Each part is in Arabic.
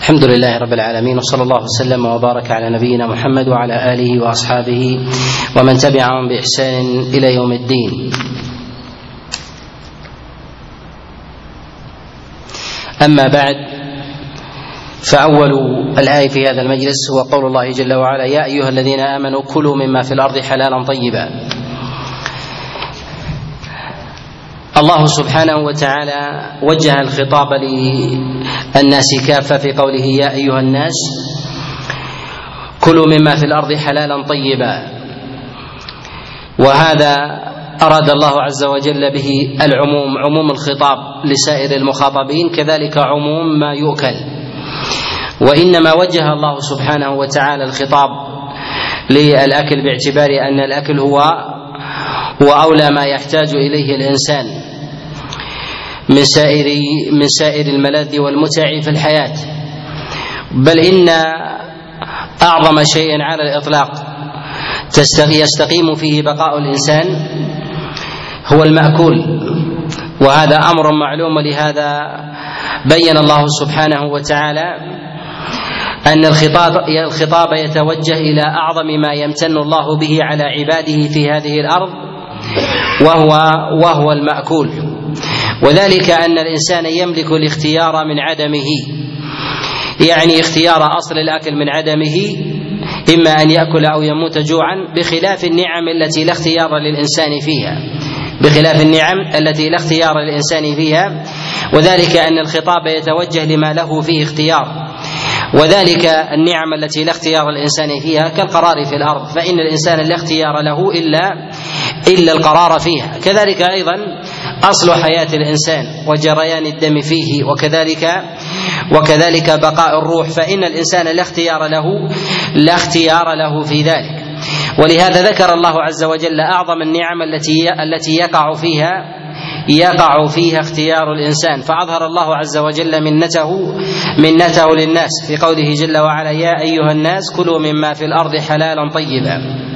الحمد لله رب العالمين وصلى الله وسلم وبارك على نبينا محمد وعلى اله واصحابه ومن تبعهم باحسان إلى يوم الدين اما بعد فاول الايه في هذا المجلس هو قول الله جل وعلا يا ايها الذين امنوا كلوا مما في الأرض حلالا طيبا الله سبحانه وتعالى وجه الخطاب للناس كافة في قوله يا أيها الناس كلوا مما في الأرض حلالا طيبا. وهذا أراد الله عز وجل به العموم عموم الخطاب لسائر المخاطبين كذلك عموم ما يؤكل. وإنما وجه الله سبحانه وتعالى الخطاب للأكل باعتبار أن الأكل هو هو أولى ما يحتاج إليه الإنسان من سائر من سائر الملاذ والمتع في الحياة. بل إن أعظم شيء على الإطلاق يستقيم فيه بقاء الإنسان هو المأكول. وهذا أمر معلوم لهذا بين الله سبحانه وتعالى أن الخطاب الخطاب يتوجه إلى أعظم ما يمتن الله به على عباده في هذه الأرض وهو وهو المأكول. وذلك أن الإنسان يملك الاختيار من عدمه. يعني اختيار أصل الأكل من عدمه إما أن يأكل أو يموت جوعا بخلاف النعم التي لا اختيار للإنسان فيها. بخلاف النعم التي لا اختيار للإنسان فيها. وذلك أن الخطاب يتوجه لما له فيه اختيار. وذلك النعم التي لا اختيار الانسان فيها كالقرار في الأرض. فإن الإنسان لا اختيار له إلا إلا القرار فيها. كذلك أيضا أصل حياة الإنسان وجريان الدم فيه وكذلك وكذلك بقاء الروح فإن الإنسان لا اختيار له لا اختيار له في ذلك. ولهذا ذكر الله عز وجل أعظم النعم التي التي يقع فيها يقع فيها اختيار الإنسان. فأظهر الله عز وجل منته منته للناس. في قوله جل وعلا يا أيها الناس كلوا مما في الأرض حلالا طيبا.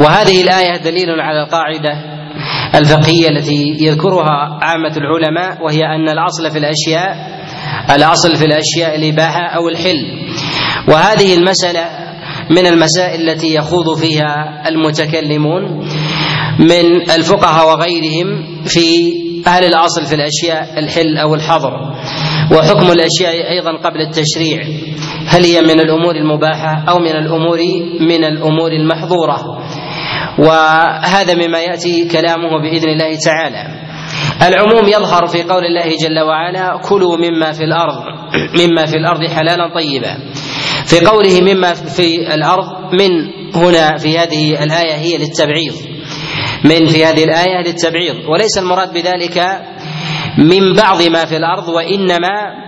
وهذه الآية دليل على القاعدة الفقهية التي يذكرها عامة العلماء وهي أن الأصل في الأشياء الأصل في الأشياء الإباحة أو الحل. وهذه المسألة من المسائل التي يخوض فيها المتكلمون من الفقهاء وغيرهم في هل الأصل في الأشياء الحل أو الحظر. وحكم الأشياء أيضا قبل التشريع. هل هي من الأمور المباحة أو من الأمور من الأمور المحظورة؟ وهذا مما يأتي كلامه بإذن الله تعالى. العموم يظهر في قول الله جل وعلا كلوا مما في الأرض مما في الأرض حلالا طيبا. في قوله مما في الأرض من هنا في هذه الآية هي للتبعيض. من في هذه الآية للتبعيض. وليس المراد بذلك من بعض ما في الأرض وإنما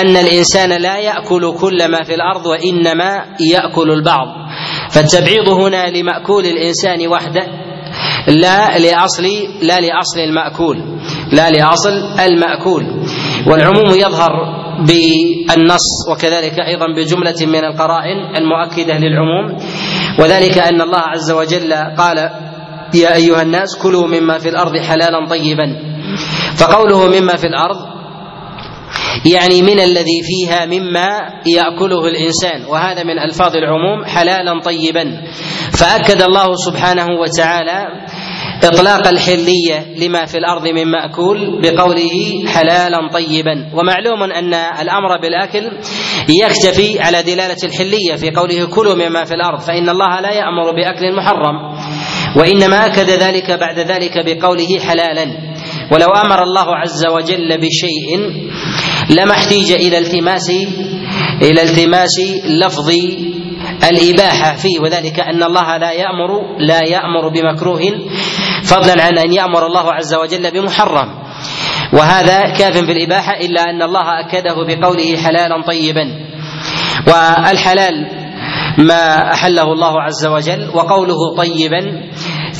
أن الإنسان لا يأكل كل ما في الأرض وإنما يأكل البعض. فالتبعيض هنا لمأكول الإنسان وحده لا لاصل لا لأصل المأكول لا لأصل المأكول. والعموم يظهر بالنص وكذلك أيضا بجملة من القرائن المؤكدة للعموم. وذلك أن الله عز وجل قال يا أيها الناس كلوا مما في الأرض حلالا طيبا. فقوله مما في الأرض يعني من الذي فيها مما يأكله الإنسان وهذا من ألفاظ العموم حلالا طيبا. فأكد الله سبحانه وتعالى إطلاق الحلية لما في الأرض من مأكول بقوله حلالا طيبا. ومعلوم أن الأمر بالأكل يكتفي على دلالة الحلية في قوله كلوا مما في الأرض فإن الله لا يأمر بأكل محرم وإنما أكد ذلك بعد ذلك بقوله حلالا. ولو أمر الله عز وجل بشيء لما احتيج إلى التماس إلى التماس لفظ الإباحة فيه وذلك أن الله لا يأمر لا يأمر بمكروه فضلا عن أن يأمر الله عز وجل بمحرم. وهذا كاف في الإباحة إلا أن الله أكده بقوله حلالا طيبا. والحلال ما أحله الله عز وجل وقوله طيبا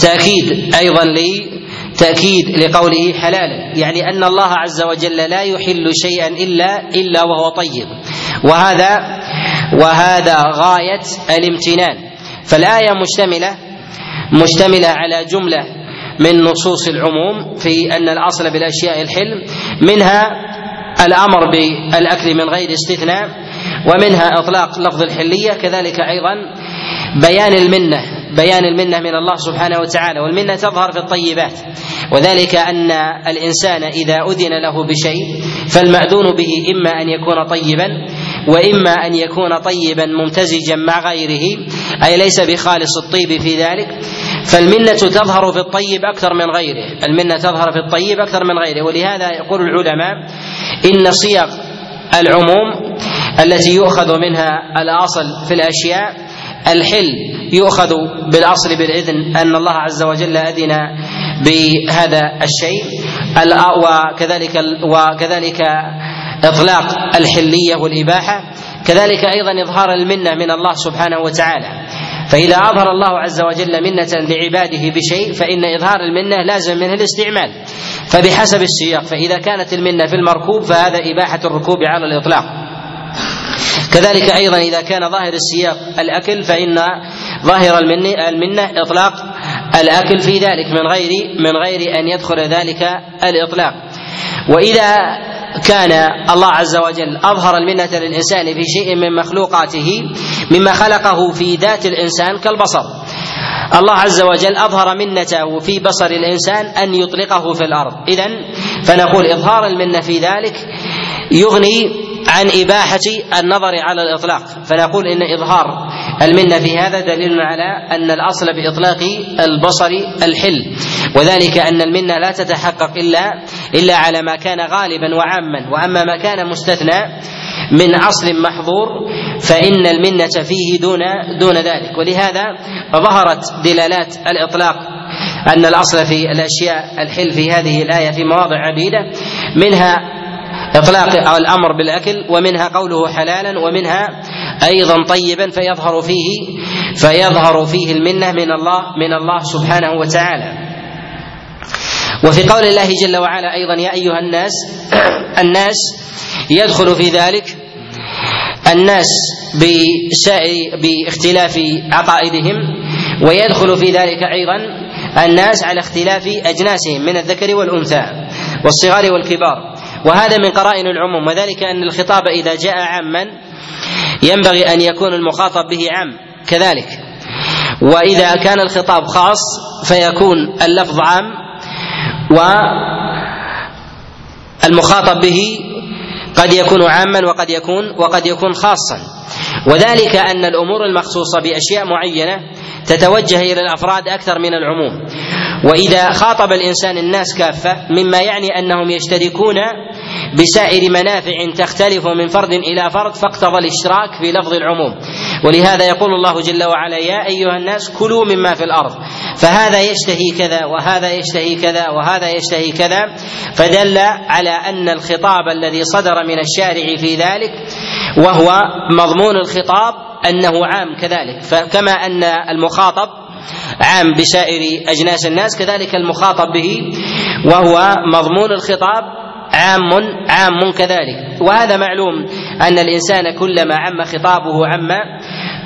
تأكيد أيضا لي تأكيد لقوله حلالا يعني أن الله عز وجل لا يحل شيئا إلا إلا وهو طيب. وهذا وهذا غاية الامتنان. فالآية مشتملة مشتملة على جملة من نصوص العموم في أن الأصل بالأشياء الحلم منها الأمر بالأكل من غير استثناء ومنها إطلاق لفظ الحلية كذلك أيضا بيان المنة. بيان المنة من الله سبحانه وتعالى والمنة تظهر في الطيبات. وذلك أن الإنسان إذا أذن له بشيء فالمأذون به إما أن يكون طيبا وإما أن يكون طيبا ممتزجا مع غيره أي ليس بخالص الطيب في ذلك. فالمنة تظهر في الطيب أكثر من غيره. المنة تظهر في الطيب أكثر من غيره. ولهذا يقول العلماء إن صيغ العموم التي يؤخذ منها الأصل في الأشياء الحل يؤخذ بالأصل بالإذن أن الله عز وجل أذن بهذا الشيء. وكذلك وكذلك إطلاق الحلية والإباحة. كذلك أيضا إظهار المنة من الله سبحانه وتعالى. فإذا أظهر الله عز وجل منة لعباده بشيء فإن إظهار المنة لازم منه الاستعمال. فبحسب السياق فإذا كانت المنة في المركوب فهذا إباحة الركوب على الإطلاق. كذلك أيضا إذا كان ظاهر السياق الأكل فإن ظاهر المنة, المنة إطلاق الأكل في ذلك من غير من غير أن يدخل ذلك الإطلاق. وإذا كان الله عز وجل أظهر المنة للإنسان في شيء من مخلوقاته مما خلقه في ذات الإنسان كالبصر. الله عز وجل أظهر منته في بصر الإنسان أن يطلقه في الأرض. اذا فنقول إظهار المنة في ذلك يغني عن إباحة النظر على الإطلاق. فنقول إن إظهار المنة في هذا دليل على أن الأصل بإطلاق البصر الحل. وذلك أن المنة لا تتحقق إلا إلا على ما كان غالبا وعاما. وأما ما كان مستثنى من أصل محظور فإن المنة فيه دون دون ذلك. ولهذا ظهرت دلالات الإطلاق أن الأصل في الأشياء الحل في هذه الآية في مواضع عديدة منها إطلاق الأمر بالأكل ومنها قوله حلالا ومنها أيضا طيبا فيظهر فيه فيظهر فيه المنة من الله من الله سبحانه وتعالى. وفي قول الله جل وعلا أيضا يا أيها الناس الناس يدخل في ذلك الناس بسائر باختلاف عقائدهم ويدخل في ذلك أيضا الناس على اختلاف أجناسهم من الذكر والأنثى والصغار والكبار. وهذا من قرائن العموم وذلك أن الخطاب إذا جاء عاما ينبغي أن يكون المخاطب به عام كذلك. وإذا كان الخطاب خاص فيكون اللفظ عام والمخاطب به قد يكون عاما وقد يكون وقد يكون خاصا. وذلك أن الأمور المخصوصة بأشياء معينة تتوجه إلى الأفراد أكثر من العموم. وإذا خاطب الإنسان الناس كافة مما يعني أنهم يشتركون بسائر منافع تختلف من فرد إلى فرد فاقتضى الاشتراك في لفظ العموم. ولهذا يقول الله جل وعلا يا أيها الناس كلوا مما في الأرض. فهذا يشتهي كذا وهذا يشتهي كذا وهذا يشتهي كذا. فدل على أن الخطاب الذي صدر من الشارع في ذلك وهو مضمون الخطاب أنه عام كذلك. فكما أن المخاطب عام بسائر أجناس الناس كذلك المخاطب به وهو مضمون الخطاب عام عام كذلك. وهذا معلوم أن الإنسان كلما عم خطابه عم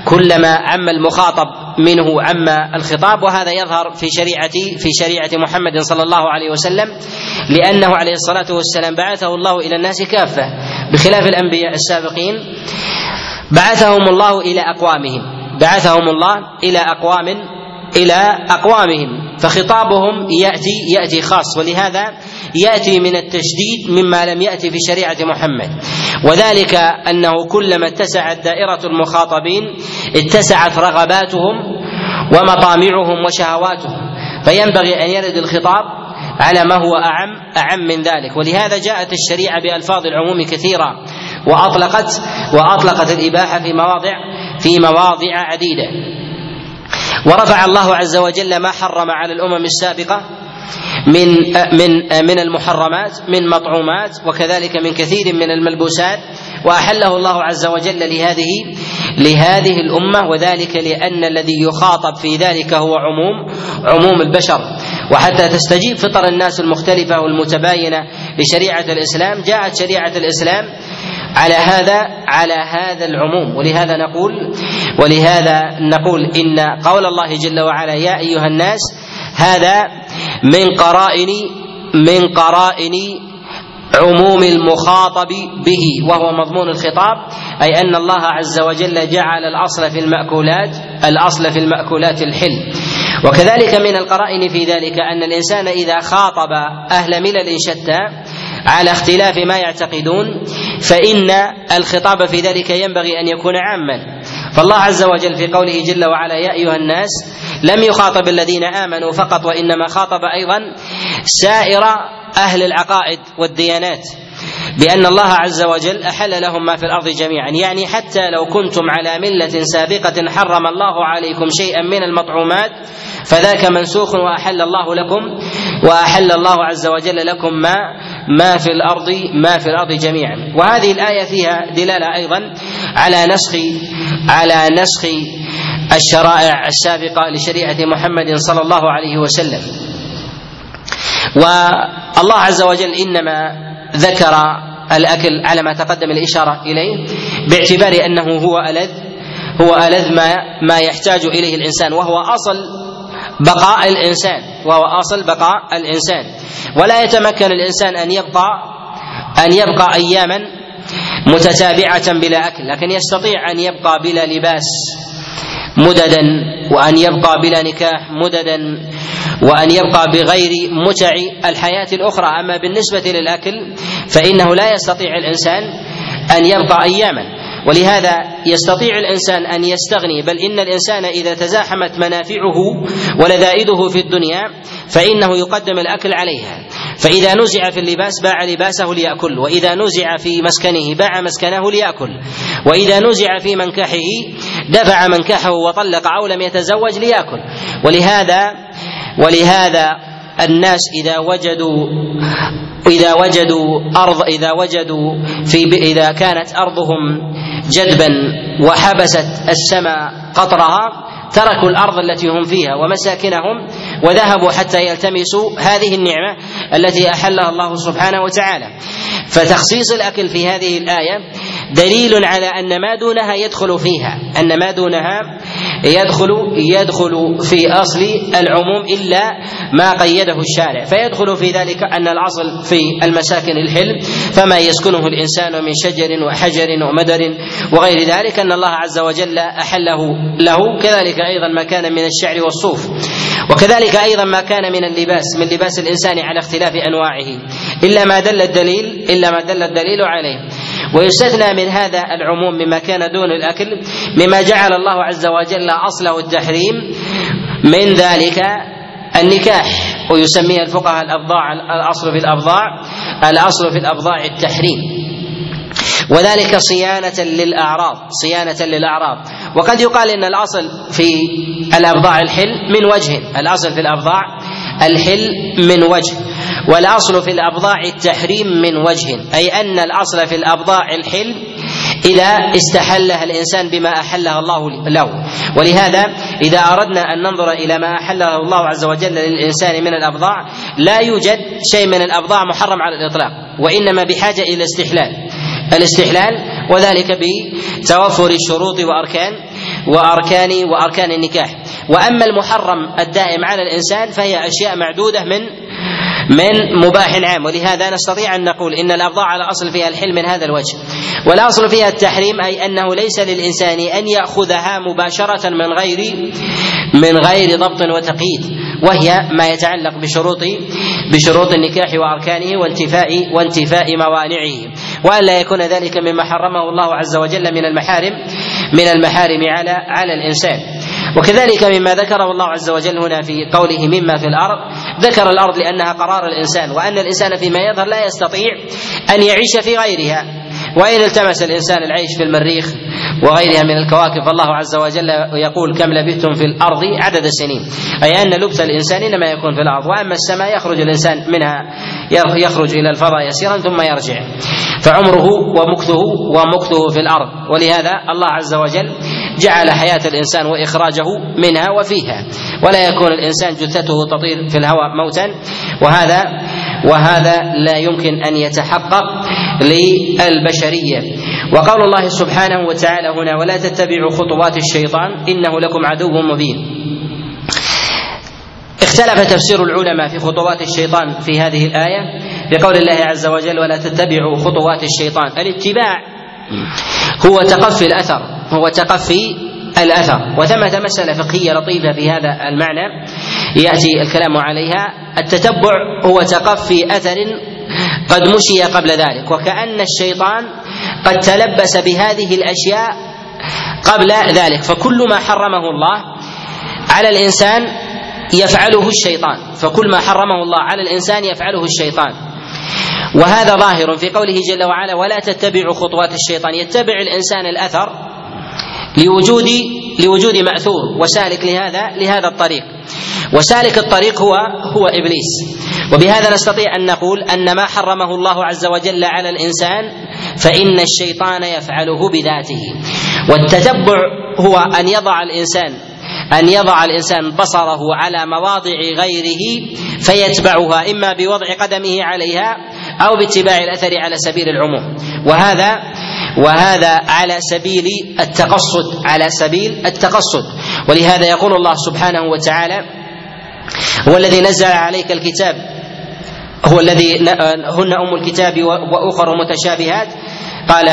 كلما عم المخاطب منه عم الخطاب وهذا يظهر في شريعة في شريعة محمد صلى الله عليه وسلم لأنه عليه الصلاة والسلام بعثه الله إلى الناس كافة بخلاف الأنبياء السابقين بعثهم الله إلى أقوامهم بعثهم الله إلى أقوام إلى أقوامهم فخطابهم يأتي يأتي خاص. ولهذا يأتي من التشديد مما لم يأتي في شريعة محمد. وذلك أنه كلما اتسعت دائرة المخاطبين اتسعت رغباتهم ومطامعهم وشهواتهم. فينبغي أن يرد الخطاب على ما هو أعم أعم من ذلك. ولهذا جاءت الشريعة بألفاظ العموم كثيرة وأطلقت وأطلقت الإباحة في مواضع في مواضع عديدة. ورفع الله عز وجل ما حرم على الأمم السابقة من من من المحرمات من مطعومات وكذلك من كثير من الملبوسات. وأحله الله عز وجل لهذه لهذه الأمة وذلك لأن الذي يخاطب في ذلك هو عموم عموم البشر. وحتى تستجيب فطر الناس المختلفة والمتباينة لشريعة الإسلام. جاءت شريعة الإسلام على هذا على هذا العموم. ولهذا نقول ولهذا نقول إن قول الله جل وعلا يا أيها الناس هذا من قرائن من قرائن عموم المخاطب به وهو مضمون الخطاب أي أن الله عز وجل جعل الأصل في الماكولات الأصل في المأكولات الحل. وكذلك من القرائن في ذلك أن الإنسان إذا خاطب أهل ملل شتى على اختلاف ما يعتقدون فإن الخطاب في ذلك ينبغي أن يكون عاما. فالله عز وجل في قوله جل وعلا يا أيها الناس لم يخاطب الذين آمنوا فقط وإنما خاطب أيضا سائر أهل العقائد والديانات. بأن الله عز وجل أحل لهم ما في الأرض جميعا. يعني حتى لو كنتم على ملة سابقة حرم الله عليكم شيئا من المطعومات فذاك منسوخ وأحل الله لكم وأحل الله عز وجل لكم ما ما في الأرض ما في الأرض جميعا. وهذه الآية فيها دلالة أيضا على نسخ على نسخ الشرائع السابقة لشريعة محمد صلى الله عليه وسلم. والله عز وجل إنما ذكر الأكل على ما تقدم الإشارة إليه باعتبار أنه هو ألذ هو ألذ ما ما يحتاج إليه الإنسان وهو أصل بقاء الإنسان وهو أصل بقاء الإنسان. ولا يتمكن الإنسان أن يبقى أن يبقى أياما متتابعة بلا أكل لكن يستطيع أن يبقى بلا لباس. مددا وأن يبقى بلا نكاح مددا وأن يبقى بغير متع الحياة الأخرى. أما بالنسبة للأكل فإنه لا يستطيع الإنسان أن يبقى أياما. ولهذا يستطيع الإنسان أن يستغني. بل إن الإنسان إذا تزاحمت منافعه ولذائذه في الدنيا فإنه يقدم الأكل عليها. فإذا نزع في اللباس باع لباسه ليأكل وإذا نزع في مسكنه باع مسكنه ليأكل وإذا نزع في منكحه دفع منكحه وطلق أو لم يتزوج ليأكل. ولهذا ولهذا الناس إذا وجدوا إذا وجدوا أرض إذا وجدوا في إذا كانت أرضهم جدبا وحبست السماء قطرها تركوا الأرض التي هم فيها ومساكنهم وذهبوا حتى يلتمسوا هذه النعمة التي أحلها الله سبحانه وتعالى. فتخصيص الأكل في هذه الآية دليل على أن ما دونها يدخل فيها أن ما دونها يدخل يدخل في أصل العموم إلا ما قيده الشارع. فيدخل في ذلك أن الأصل في المساكن الحلم فما يسكنه الإنسان من شجر وحجر ومدر وغير ذلك أن الله عز وجل أحله له. كذلك أيضا ما كان من الشعر والصوف. وكذلك أيضا ما كان من اللباس من لباس الإنسان على اختلاف أنواعه. إلا ما دل الدليل إلا ما دل الدليل عليه. ويستثنى من هذا العموم مما كان دون الأكل مما جعل الله عز وجل أصله التحريم من ذلك النكاح ويسميه الفقهاء الأبضاع الأصل في الأبضاع الأصل في الأبضاع التحريم. وذلك صيانة للأعراض صيانة للأعراض. وقد يقال إن الأصل في الأبضاع الحل من وجه الأصل في الأبضاع الحل من وجه والأصل في الأبضاع التحريم من وجه أي أن الأصل في الأبضاع الحل إذا استحلها الإنسان بما أحلها الله له. ولهذا إذا أردنا أن ننظر إلى ما أحله الله عز وجل للإنسان من الأبضاع لا يوجد شيء من الأبضاع محرم على الإطلاق وإنما بحاجة إلى استحلال. الاستحلال وذلك بتوفر الشروط وأركان وأركان وأركان النكاح. وأما المحرم الدائم على الإنسان فهي أشياء معدودة من من مباح عام. ولهذا نستطيع أن نقول إن الابضاع على أصل فيها الحل من هذا الوجه. والاصل فيها التحريم أي أنه ليس للإنسان أن يأخذها مباشرة من غير من غير ضبط وتقييد. وهي ما يتعلق بشروط بشروط النكاح وأركانه وانتفاء وانتفاء موانعه. والا يكون ذلك مما حرمه الله عز وجل من المحارم من المحارم على على الإنسان. وكذلك مما ذكره الله عز وجل هنا في قوله مما في الأرض ذكر الأرض لأنها قرار الإنسان وأن الإنسان فيما يظهر لا يستطيع أن يعيش في غيرها. وإن التمس الإنسان العيش في المريخ وغيرها من الكواكب فالله عز وجل يقول كم لبثتم في الأرض عدد السنين أي أن لبث الإنسان إنما يكون في الأرض وأما السماء يخرج الإنسان منها يخرج إلى الفضاء يسيرا ثم يرجع. فعمره ومكثه ومكثه في الأرض. ولهذا الله عز وجل جعل حياة الإنسان وإخراجه منها وفيها. ولا يكون الإنسان جثته تطير في الهواء موتا. وهذا وهذا لا يمكن أن يتحقق للبشرية. وقول الله سبحانه وتعالى هنا ولا تتبعوا خطوات الشيطان إنه لكم عدو مبين. اختلف تفسير العلماء في خطوات الشيطان في هذه الآية بقول الله عز وجل ولا تتبعوا خطوات الشيطان. الاتباع هو تقفي الأثر. هو تقفي الأثر. وثمة مسألة فقهية لطيفة في هذا المعنى. يأتي الكلام عليها. التتبع هو تقفي أثر قد مشي قبل ذلك. وكأن الشيطان قد تلبس بهذه الأشياء قبل ذلك. فكل ما حرمه الله على الإنسان يفعله الشيطان. فكل ما حرمه الله على الإنسان يفعله الشيطان. وهذا ظاهر في قوله جل وعلا ولا تتبعوا خطوات الشيطان. يتبع الإنسان الأثر لوجود لوجود مأثور. وسالك لهذا لهذا الطريق. وسالك الطريق هو هو إبليس. وبهذا نستطيع أن نقول أن ما حرمه الله عز وجل على الإنسان فإن الشيطان يفعله بذاته. والتتبع هو أن يضع الانسان أن يضع الإنسان بصره على مواضع غيره فيتبعها إما بوضع قدمه عليها أو باتباع الأثر على سبيل العموم. وهذا وهذا على سبيل التقصد على سبيل التقصد. ولهذا يقول الله سبحانه وتعالى هو الذي نزل عليك الكتاب هو الذي هن أم الكتاب وأخر متشابهات. قال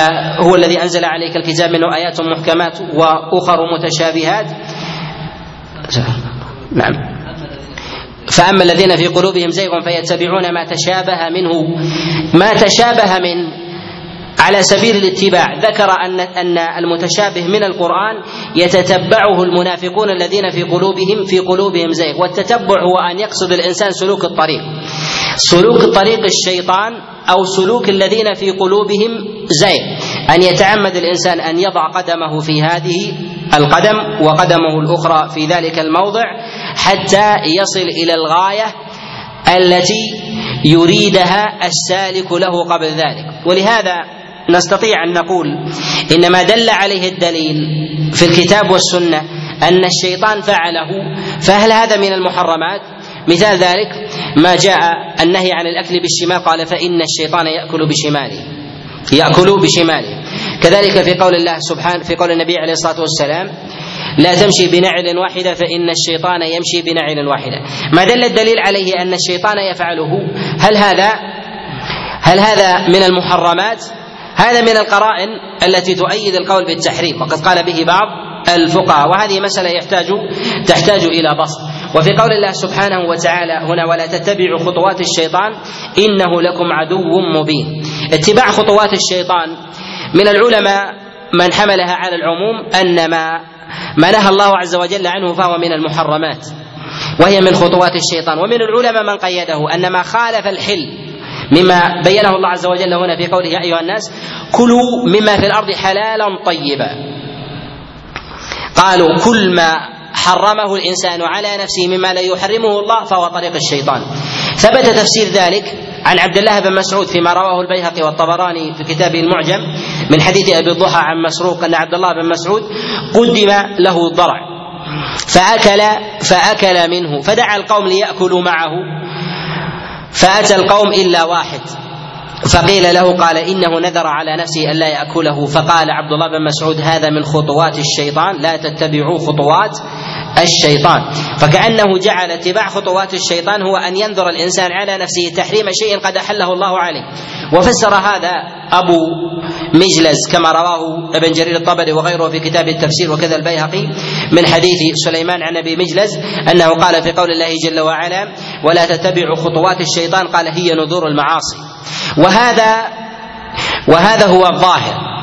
هو الذي أنزل عليك الكتاب منه آيات محكمات وأخر متشابهات. نعم. فأما الذين في قلوبهم زيغ فيتبعون ما تشابه منه ما تشابه من على سبيل الاتباع. ذكر أن أن المتشابه من القرآن يتتبعه المنافقون الذين في قلوبهم في قلوبهم زيغ. والتتبع هو أن يقصد الإنسان سلوك الطريق. سلوك طريق الشيطان أو سلوك الذين في قلوبهم زيغ. أن يتعمد الإنسان أن يضع قدمه في هذه القدم وقدمه الأخرى في ذلك الموضع حتى يصل إلى الغاية التي يريدها السالك له قبل ذلك. ولهذا نستطيع أن نقول ان ما دل عليه الدليل في الكتاب والسنة أن الشيطان فعله فهل هذا من المحرمات؟ مثال ذلك ما جاء النهي عن الأكل بالشمال قال فإن الشيطان يأكل بشماله يأكل بشماله. كذلك في قول الله سبحانه في قول النبي عليه الصلاة والسلام لا تمشي بنعل واحدة فإن الشيطان يمشي بنعل واحدة. ما دل الدليل عليه أن الشيطان يفعله؟ هل هذا هل هذا من المحرمات؟ هذا من القرائن التي تؤيد القول بالتحريم وقد قال به بعض الفقهاء وهذه مسألة يحتاج تحتاج إلى بسط. وفي قول الله سبحانه وتعالى هنا ولا تتبعوا خطوات الشيطان إنه لكم عدو مبين. اتباع خطوات الشيطان من العلماء من حملها على العموم أن ما ما نهى الله عز وجل عنه فهو من المحرمات وهي من خطوات الشيطان. ومن العلماء من قيده أن ما خالف الحل مما بينه الله عز وجل هنا في قوله يا أيها الناس كلوا مما في الأرض حلالا طيبا. قالوا كل ما حرمه الإنسان على نفسه مما لا يحرمه الله فهو طريق الشيطان. ثبت تفسير ذلك عن عبد الله بن مسعود فيما رواه البيهقي والطبراني في كتابه المعجم من حديث أبي الضحى عن مسروق أن عبد الله بن مسعود قدم له ضرع فاكل فأكل منه. فدعا القوم ليأكلوا معه. فأتى القوم إلا واحد. فقيل له قال إنه نذر على نفسه ألا يأكله. فقال عبد الله بن مسعود هذا من خطوات الشيطان لا تتبعوا خطوات الشيطان. فكأنه جعل اتباع خطوات الشيطان هو أن ينذر الإنسان على نفسه تحريم شيء قد أحله الله عليه. وفسر هذا أبو مجلز كما رواه ابن جرير الطبري وغيره في كتاب التفسير وكذا البيهقي من حديث سليمان عن أبي مجلز أنه قال في قول الله جل وعلا ولا تتبعوا خطوات الشيطان قال هي نذور المعاصي. وهذا وهذا هو الظاهر.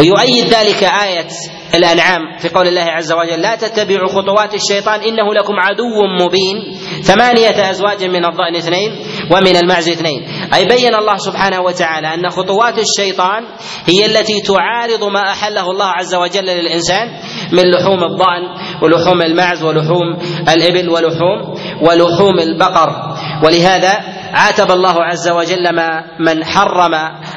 ويؤيد ذلك آية الأنعام في قول الله عز وجل لا تتبعوا خطوات الشيطان إنه لكم عدو مبين ثمانية أزواج من الضأن اثنين ومن المعز اثنين. أي بين الله سبحانه وتعالى أن خطوات الشيطان هي التي تعارض ما أحله الله عز وجل للإنسان من لحوم الضأن ولحوم المعز ولحوم الإبل ولحوم ولحوم البقر. ولهذا عاتب الله عز وجل ما من حرم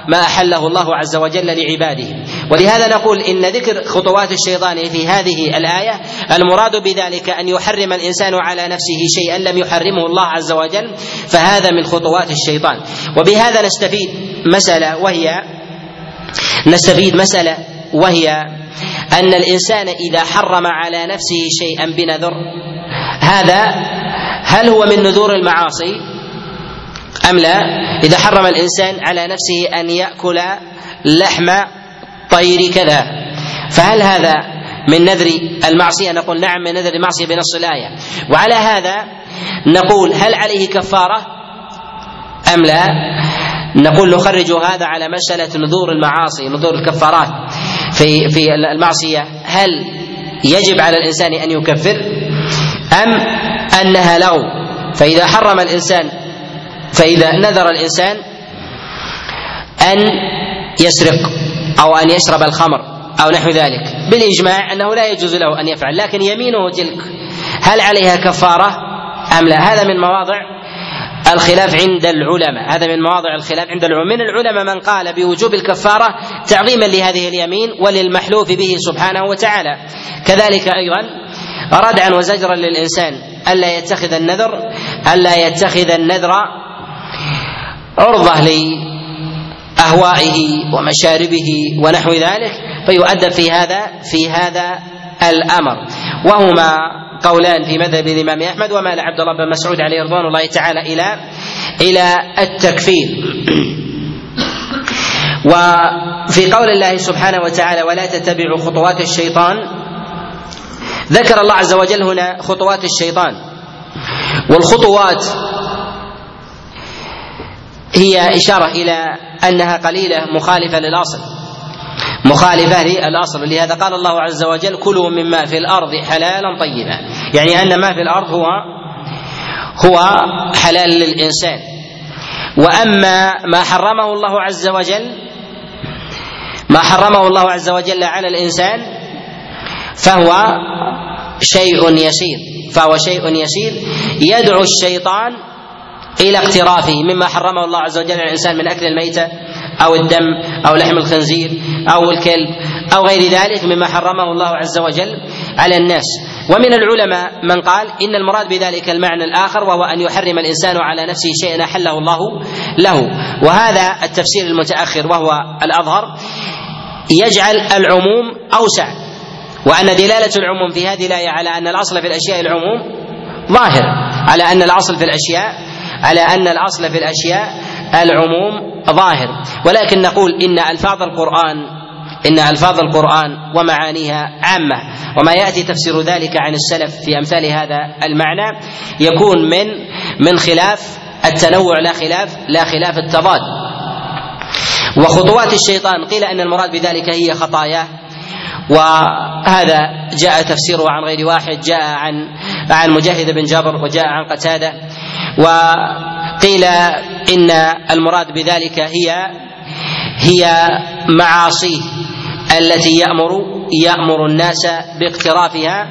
ما أحله الله عز وجل لعباده. ولهذا نقول إن ذكر خطوات الشيطان في هذه الآية المراد بذلك أن يحرم الإنسان على نفسه شيئا لم يحرمه الله عز وجل فهذا من خطوات الشيطان. وبهذا نستفيد مسألة وهي نستفيد مسألة وهي أن الإنسان إذا حرم على نفسه شيئا بنذر هذا هل هو من نذور المعاصي؟ أم لا إذا حرم الإنسان على نفسه أن يأكل لحم طير كذا. فهل هذا من نذر المعصية؟ نقول نعم من نذر المعصية بنص الآية. وعلى هذا نقول هل عليه كفارة؟ أم لا؟ نقول نخرج هذا على مسألة نذور المعاصي نذور الكفارات في في المعصية. هل يجب على الإنسان أن يكفر؟ أم أنها لغو؟ فإذا حرم الإنسان فإذا نذر الإنسان أن يسرق أو أن يشرب الخمر أو نحو ذلك بالإجماع أنه لا يجوز له أن يفعل لكن يمينه تلك. هل عليها كفارة أم لا؟ هذا من مواضع الخلاف عند العلماء هذا من مواضع الخلاف عند العلماء. من العلماء من قال بوجوب الكفارة تعظيما لهذه اليمين وللمحلوف به سبحانه وتعالى. كذلك أيضا ردعا وزجرا للإنسان ألا يتخذ النذر ألا يتخذ النذر عرضة لأهوائه ومشاربه ونحو ذلك فيؤدب في هذا في هذا الأمر. وهما قولان في مذهب الإمام أحمد ومال عبد الله بن مسعود عليه رضوان الله تعالى إلى إلى التكفير. وفي قول الله سبحانه وتعالى ولا تتبعوا خطوات الشيطان ذكر الله عز وجل هنا خطوات الشيطان. والخطوات هي إشارة إلى أنها قليلة مخالفة للأصل. مخالفة للأصل. لهذا قال الله عز وجل كلوا مما في الأرض حلالا طيبا. يعني أن ما في الأرض هو هو حلال للإنسان. وأما ما حرمه الله عز وجل ما حرمه الله عز وجل على الإنسان فهو شيء يسير. فهو شيء يسير. يدعو الشيطان إلى اقترافه مما حرمه الله عز وجل على الإنسان من أكل الميتة أو الدم أو لحم الخنزير أو الكلب أو غير ذلك مما حرمه الله عز وجل على الناس. ومن العلماء من قال إن المراد بذلك المعنى الآخر وهو أن يحرم الإنسان على نفسه شيئا أحله الله له. وهذا التفسير المتأخر وهو الأظهر يجعل العموم أوسع. وأن دلالة العموم في هذه الآية على أن الأصل في الأشياء العموم ظاهر على أن الأصل في الأشياء على أن الأصل في الأشياء العموم ظاهر. ولكن نقول إن ألفاظ القرآن إن ألفاظ القرآن ومعانيها عامة. وما يأتي تفسير ذلك عن السلف في أمثال هذا المعنى يكون من من خلاف التنوع لا خلاف لا خلاف التضاد. وخطوات الشيطان قيل أن المراد بذلك هي خطاياه وهذا جاء تفسيره عن غير واحد جاء عن عن مجاهد بن جابر وجاء عن قتادة. وقيل إن المراد بذلك هي هي معاصيه التي يأمر يأمر الناس باقترافها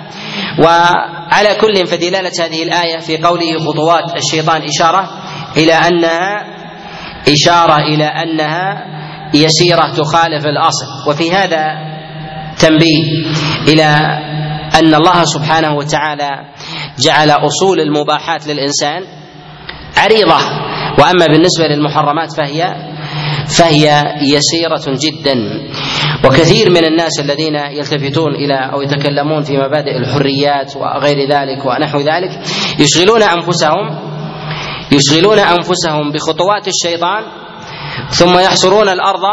وعلى كل فدلالة هذه الآية في قوله خطوات الشيطان إشارة إلى أنها إشارة إلى أنها يسيرة تخالف الأصل وفي هذا تنبيه إلى أن الله سبحانه وتعالى جعل أصول المباحات للإنسان عريضة. وأما بالنسبة للمحرمات فهي فهي يسيرة جدا. وكثير من الناس الذين يلتفتون إلى أو يتكلمون في مبادئ الحريات وغير ذلك ونحو ذلك يشغلون أنفسهم يشغلون أنفسهم بخطوات الشيطان ثم يحصرون الأرض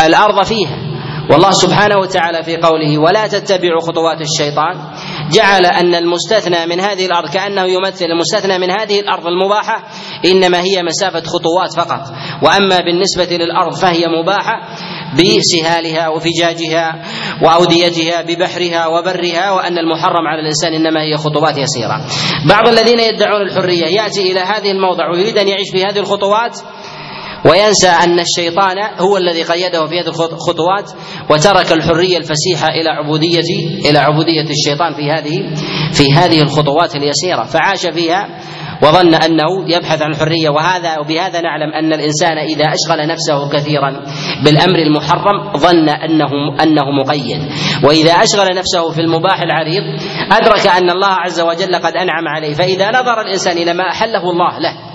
الأرض فيها. والله سبحانه وتعالى في قوله ولا تتبعوا خطوات الشيطان جعل أن المستثنى من هذه الأرض كأنه يمثل المستثنى من هذه الأرض المباحة إنما هي مسافة خطوات فقط وأما بالنسبة للأرض فهي مباحة بسهالها وفجاجها وأوديتها ببحرها وبرها وأن المحرم على الإنسان إنما هي خطوات يسيرة. بعض الذين يدعون الحرية يأتي إلى هذه الموضع ويريد أن يعيش في هذه الخطوات وينسى أن الشيطان هو الذي قيده في هذه الخطوات وترك الحرية الفسيحة إلى عبوديه إلى عبودية الشيطان في هذه في هذه الخطوات اليسيرة. فعاش فيها وظن أنه يبحث عن الحريه وهذا وبهذا نعلم أن الإنسان إذا أشغل نفسه كثيرا بالأمر المحرم ظن انه أنه مقيد. وإذا أشغل نفسه في المباح العريض أدرك أن الله عز وجل قد أنعم عليه. فإذا نظر الإنسان إلى ما أحله الله له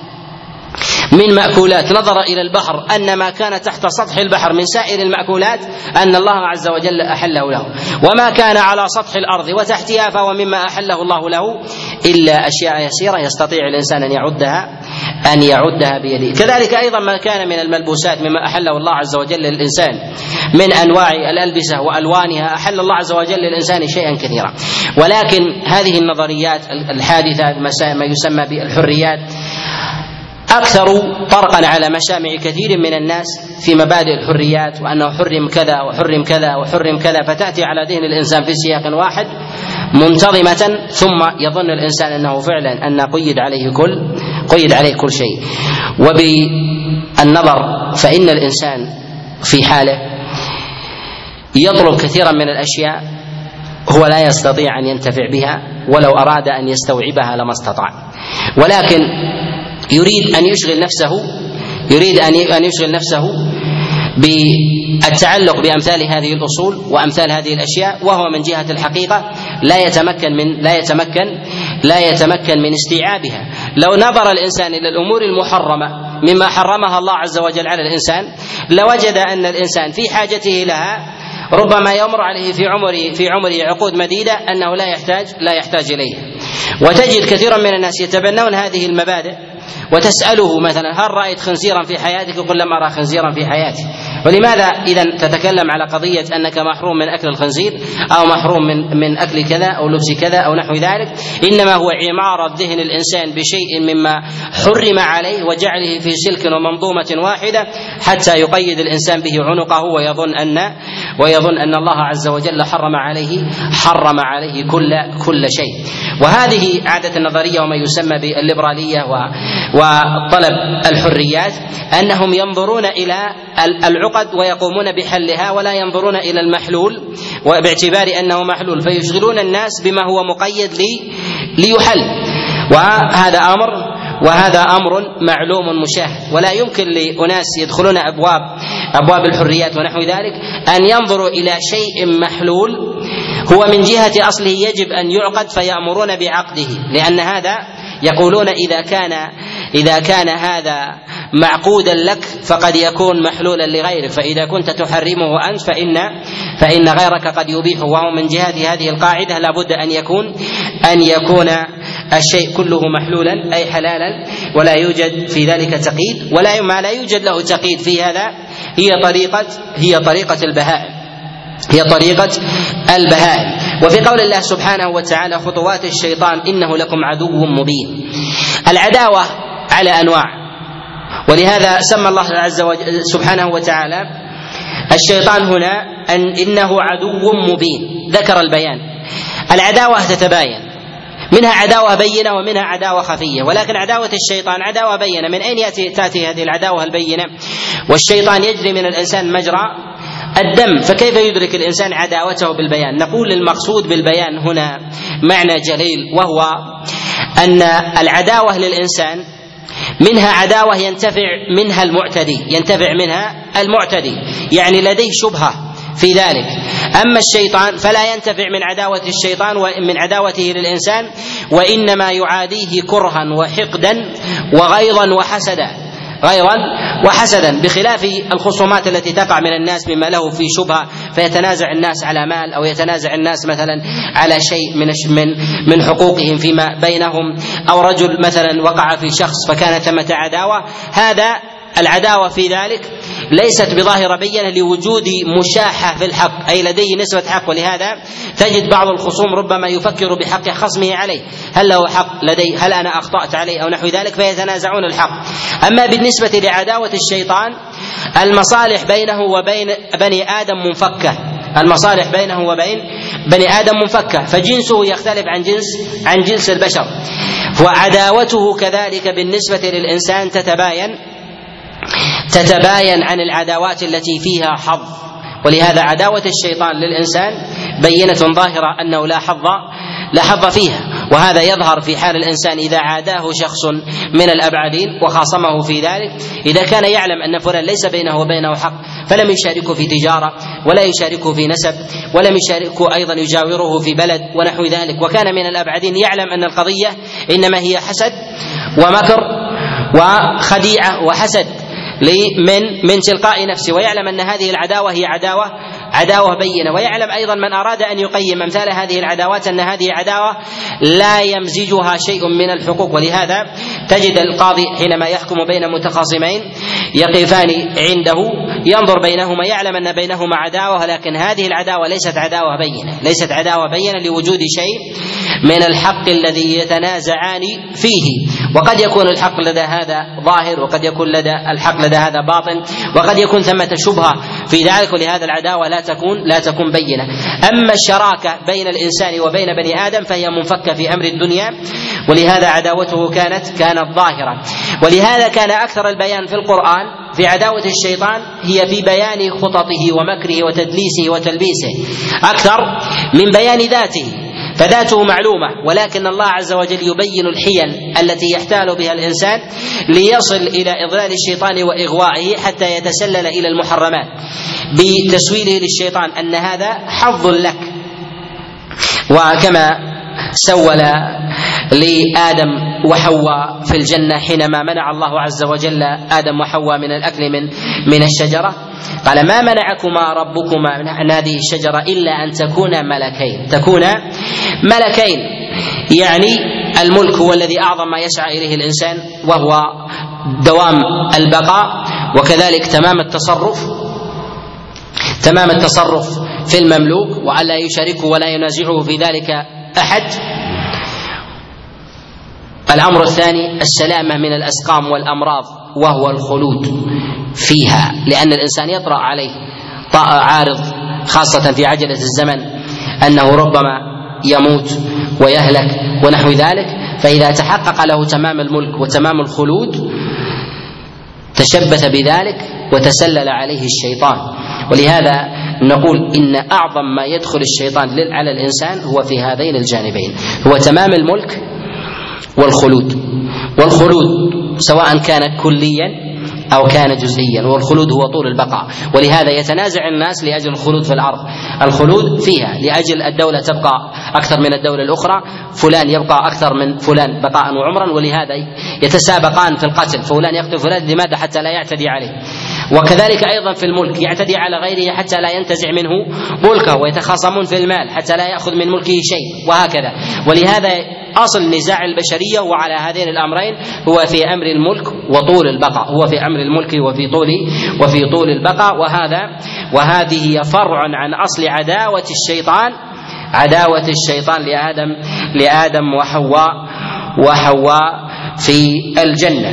من مأكولات. نظر إلى البحر أن ما كان تحت سطح البحر من سائر المأكولات أن الله عز وجل أحله له. وما كان على سطح الأرض وتحتها فهو مما أحله الله له. إلا أشياء يسيرة يستطيع الإنسان أن يعدها أن يعدها بيده. كذلك أيضا ما كان من الملبوسات مما أحله الله عز وجل للإنسان من أنواع الألبسة وألوانها أحل الله عز وجل للإنسان شيئا كثيرا. ولكن هذه النظريات الحادثة ما يسمى بالحريات أكثر طرقا على مشامع كثير من الناس في مبادئ الحريات وأنه حرم كذا وحرم كذا وحرم كذا فتأتي على ذهن الإنسان في سياق واحد منتظمة ثم يظن الإنسان أنه فعلا أن قيد عليه كل قيد عليه كل شيء. وبالنظر فإن الإنسان في حاله يطلب كثيرا من الأشياء هو لا يستطيع أن ينتفع بها ولو أراد أن يستوعبها لما استطاع. ولكن يريد أن يشغل نفسه يريد أن أن يشغل نفسه بالتعلق بأمثال هذه الأصول وأمثال هذه الأشياء وهو من جهة الحقيقة لا يتمكن من لا يتمكن لا يتمكن من استيعابها. لو نظر الإنسان إلى الأمور المحرمة مما حرمها الله عز وجل على الإنسان لوجد أن الإنسان في حاجته لها ربما يمر عليه في عمره في عمره عقود مديدة أنه لا يحتاج لا يحتاج اليها وتجد كثيرا من الناس يتبنون هذه المبادئ وتسأله مثلا هل رأيت خنزيرا في حياتك؟ يقول لم أرى خنزيرا في حياتي. ولماذا إذا تتكلم على قضية أنك محروم من أكل الخنزير أو محروم من من أكل كذا أو لبس كذا أو نحو ذلك؟ إنما هو عمارة ذهن الإنسان بشيء مما حرم عليه وجعله في سلك ومنظومة واحدة حتى يقيد الإنسان به عنقه ويظن أن ويظن أن الله عز وجل حرم عليه حرم عليه كل كل شيء. وهذه عادة النظرية وما يسمى بالليبرالية وطلب الحريات أنهم ينظرون إلى العقد ويقومون بحلها ولا ينظرون إلى المحلول باعتبار أنه محلول فيشغلون الناس بما هو مقيد لي ليحل. وهذا أمر وهذا أمر معلوم مشاهد. ولا يمكن لأناس يدخلون أبواب أبواب الحريات ونحو ذلك أن ينظروا إلى شيء محلول هو من جهة أصله يجب أن يعقد فيأمرون بعقده لأن هذا يقولون إذا كان إذا كان هذا معقودا لك فقد يكون محلولا لغيرك. فإذا كنت تحرمه أنت فان فإن غيرك قد يبيحه. وهو من جهة هذه القاعدة لابد أن يكون أن يكون الشيء كله محلولا أي حلالا ولا يوجد في ذلك تقييد ولا ما لا يوجد له تقييد في هذا هي طريقه هي طريقة البهائم. هي طريقة البهائم. وفي قول الله سبحانه وتعالى خطوات الشيطان إنه لكم عدو مبين. العداوة على أنواع. ولهذا سمى الله عز وجل سبحانه وتعالى الشيطان هنا أن إنه عدو مبين. ذكر البيان. العداوة تتباين. منها عداوة بينة ومنها عداوة خفية. ولكن عداوة الشيطان عداوة بينة. من أين يأتي تأتي هذه العداوة البينة؟ والشيطان يجري من الإنسان مجرى الدم. فكيف يدرك الإنسان عداوته بالبيان؟ نقول المقصود بالبيان هنا معنى جليل وهو أن العداوة للإنسان منها عداوة ينتفع منها المعتدي ينتفع منها المعتدي يعني لديه شبهة في ذلك. أما الشيطان فلا ينتفع من عداوة الشيطان ومن عداوته للإنسان وإنما يعاديه كرها وحقدا وغيظا وحسدا. غيظا وحسدا بخلاف الخصومات التي تقع من الناس مما له في شبهة فيتنازع الناس على مال أو يتنازع الناس مثلا على شيء من من من حقوقهم فيما بينهم. أو رجل مثلا وقع في شخص فكان ثمة عداوه هذا العداوة في ذلك ليست بظاهرة بينة لوجود مشاحة في الحق أي لديه نسبة حق ولهذا تجد بعض الخصوم ربما يفكر بحق خصمه عليه. هل له حق لدي هل أنا أخطأت عليه أو نحو ذلك؟ فيتنازعون الحق. أما بالنسبة لعداوة الشيطان المصالح بينه وبين بني آدم منفكة. المصالح بينه وبين بني آدم منفكة. فجنسه يختلف عن جنس عن جنس البشر. وعداوته كذلك بالنسبة للإنسان تتباين. تتباين عن العداوات التي فيها حظ. ولهذا عداوة الشيطان للإنسان بينة ظاهرة أنه لا حظ لا حظ فيها. وهذا يظهر في حال الإنسان إذا عاداه شخص من الأبعدين وخاصمه في ذلك. إذا كان يعلم أن فلان ليس بينه وبينه حق فلم يشاركه في تجارة ولا يشاركه في نسب ولم يشاركه أيضا يجاوره في بلد ونحو ذلك. وكان من الأبعدين يعلم أن القضية إنما هي حسد ومكر وخديعة وحسد. من من تلقاء نفسه ويعلم أن هذه العداوة هي عداوة عداوة بينة ويعلم أيضا من أراد أن يقيم أمثال هذه العداوات أن هذه عداوة لا يمزجها شيء من الحقوق. ولهذا تجد القاضي حينما يحكم بين متخاصمين يقفان عنده ينظر بينهما يعلم أن بينهما عداوة لكن هذه العداوة ليست عداوة بينة ليست عداوة بينة لوجود شيء من الحق الذي يتنازعان فيه. وقد يكون الحق لدى هذا ظاهر وقد يكون لدى الحق لدى هذا باطن وقد يكون ثمة شبهة. في ذلك ولهذا العداوة لا تكون لا تكون بينة. أما الشراكة بين الإنسان وبين بني آدم فهي منفكة في أمر الدنيا. ولهذا عداوته كانت كانت ظاهرة. ولهذا كان أكثر البيان في القرآن في عداوة الشيطان هي في بيان خططه ومكره وتدليسه وتلبيسه. أكثر من بيان ذاته فذاته معلومة ولكن الله عز وجل يبين الحيل التي يحتال بها الإنسان ليصل إلى إضلال الشيطان وإغوائه حتى يتسلل إلى المحرمات. بتسويله للشيطان أن هذا حظ لك. وكما سول لآدم وحواء في الجنة حينما منع الله عز وجل آدم وحواء من الأكل من من الشجرة. قال ما منعكما ربكما من هذه الشجرة إلا أن تكونا ملكين. تكونا ملكين. يعني الملك هو الذي أعظم ما يسعى إليه الإنسان وهو دوام البقاء وكذلك تمام التصرف. تمام التصرف في المملوك وألا يشاركه ولا ينازعه في ذلك أحد. الأمر الثاني السلامة من الأسقام والأمراض وهو الخلود فيها لأن الإنسان يطرأ عليه عارض خاصة في عجلة الزمن أنه ربما يموت ويهلك ونحو ذلك. فإذا تحقق له تمام الملك وتمام الخلود تشبث بذلك وتسلل عليه الشيطان. ولهذا نقول إن أعظم ما يدخل الشيطان على الإنسان هو في هذين الجانبين هو تمام الملك والخلود. والخلود سواء كان كليا أو كان جزئيا والخلود هو طول البقاء. ولهذا يتنازع الناس لأجل الخلود في الأرض. الخلود فيها لأجل الدولة تبقى أكثر من الدولة الأخرى فلان يبقى أكثر من فلان بقاء وعمرا ولهذا يتسابقان في القتل فلان يقتل فلان لماذا؟ حتى لا يعتدي عليه. وكذلك أيضا في الملك يعتدي على غيره حتى لا ينتزع منه ملكه ويتخاصمون في المال حتى لا يأخذ من ملكه شيء وهكذا. ولهذا أصل نزاع البشرية وعلى هذين الأمرين هو في أمر الملك وطول البقاء هو في أمر الملك وفي طول وفي طول البقاء وهذا وهذه فرع عن أصل عداوة الشيطان عداوة الشيطان لآدم لآدم وحواء وحواء في الجنة.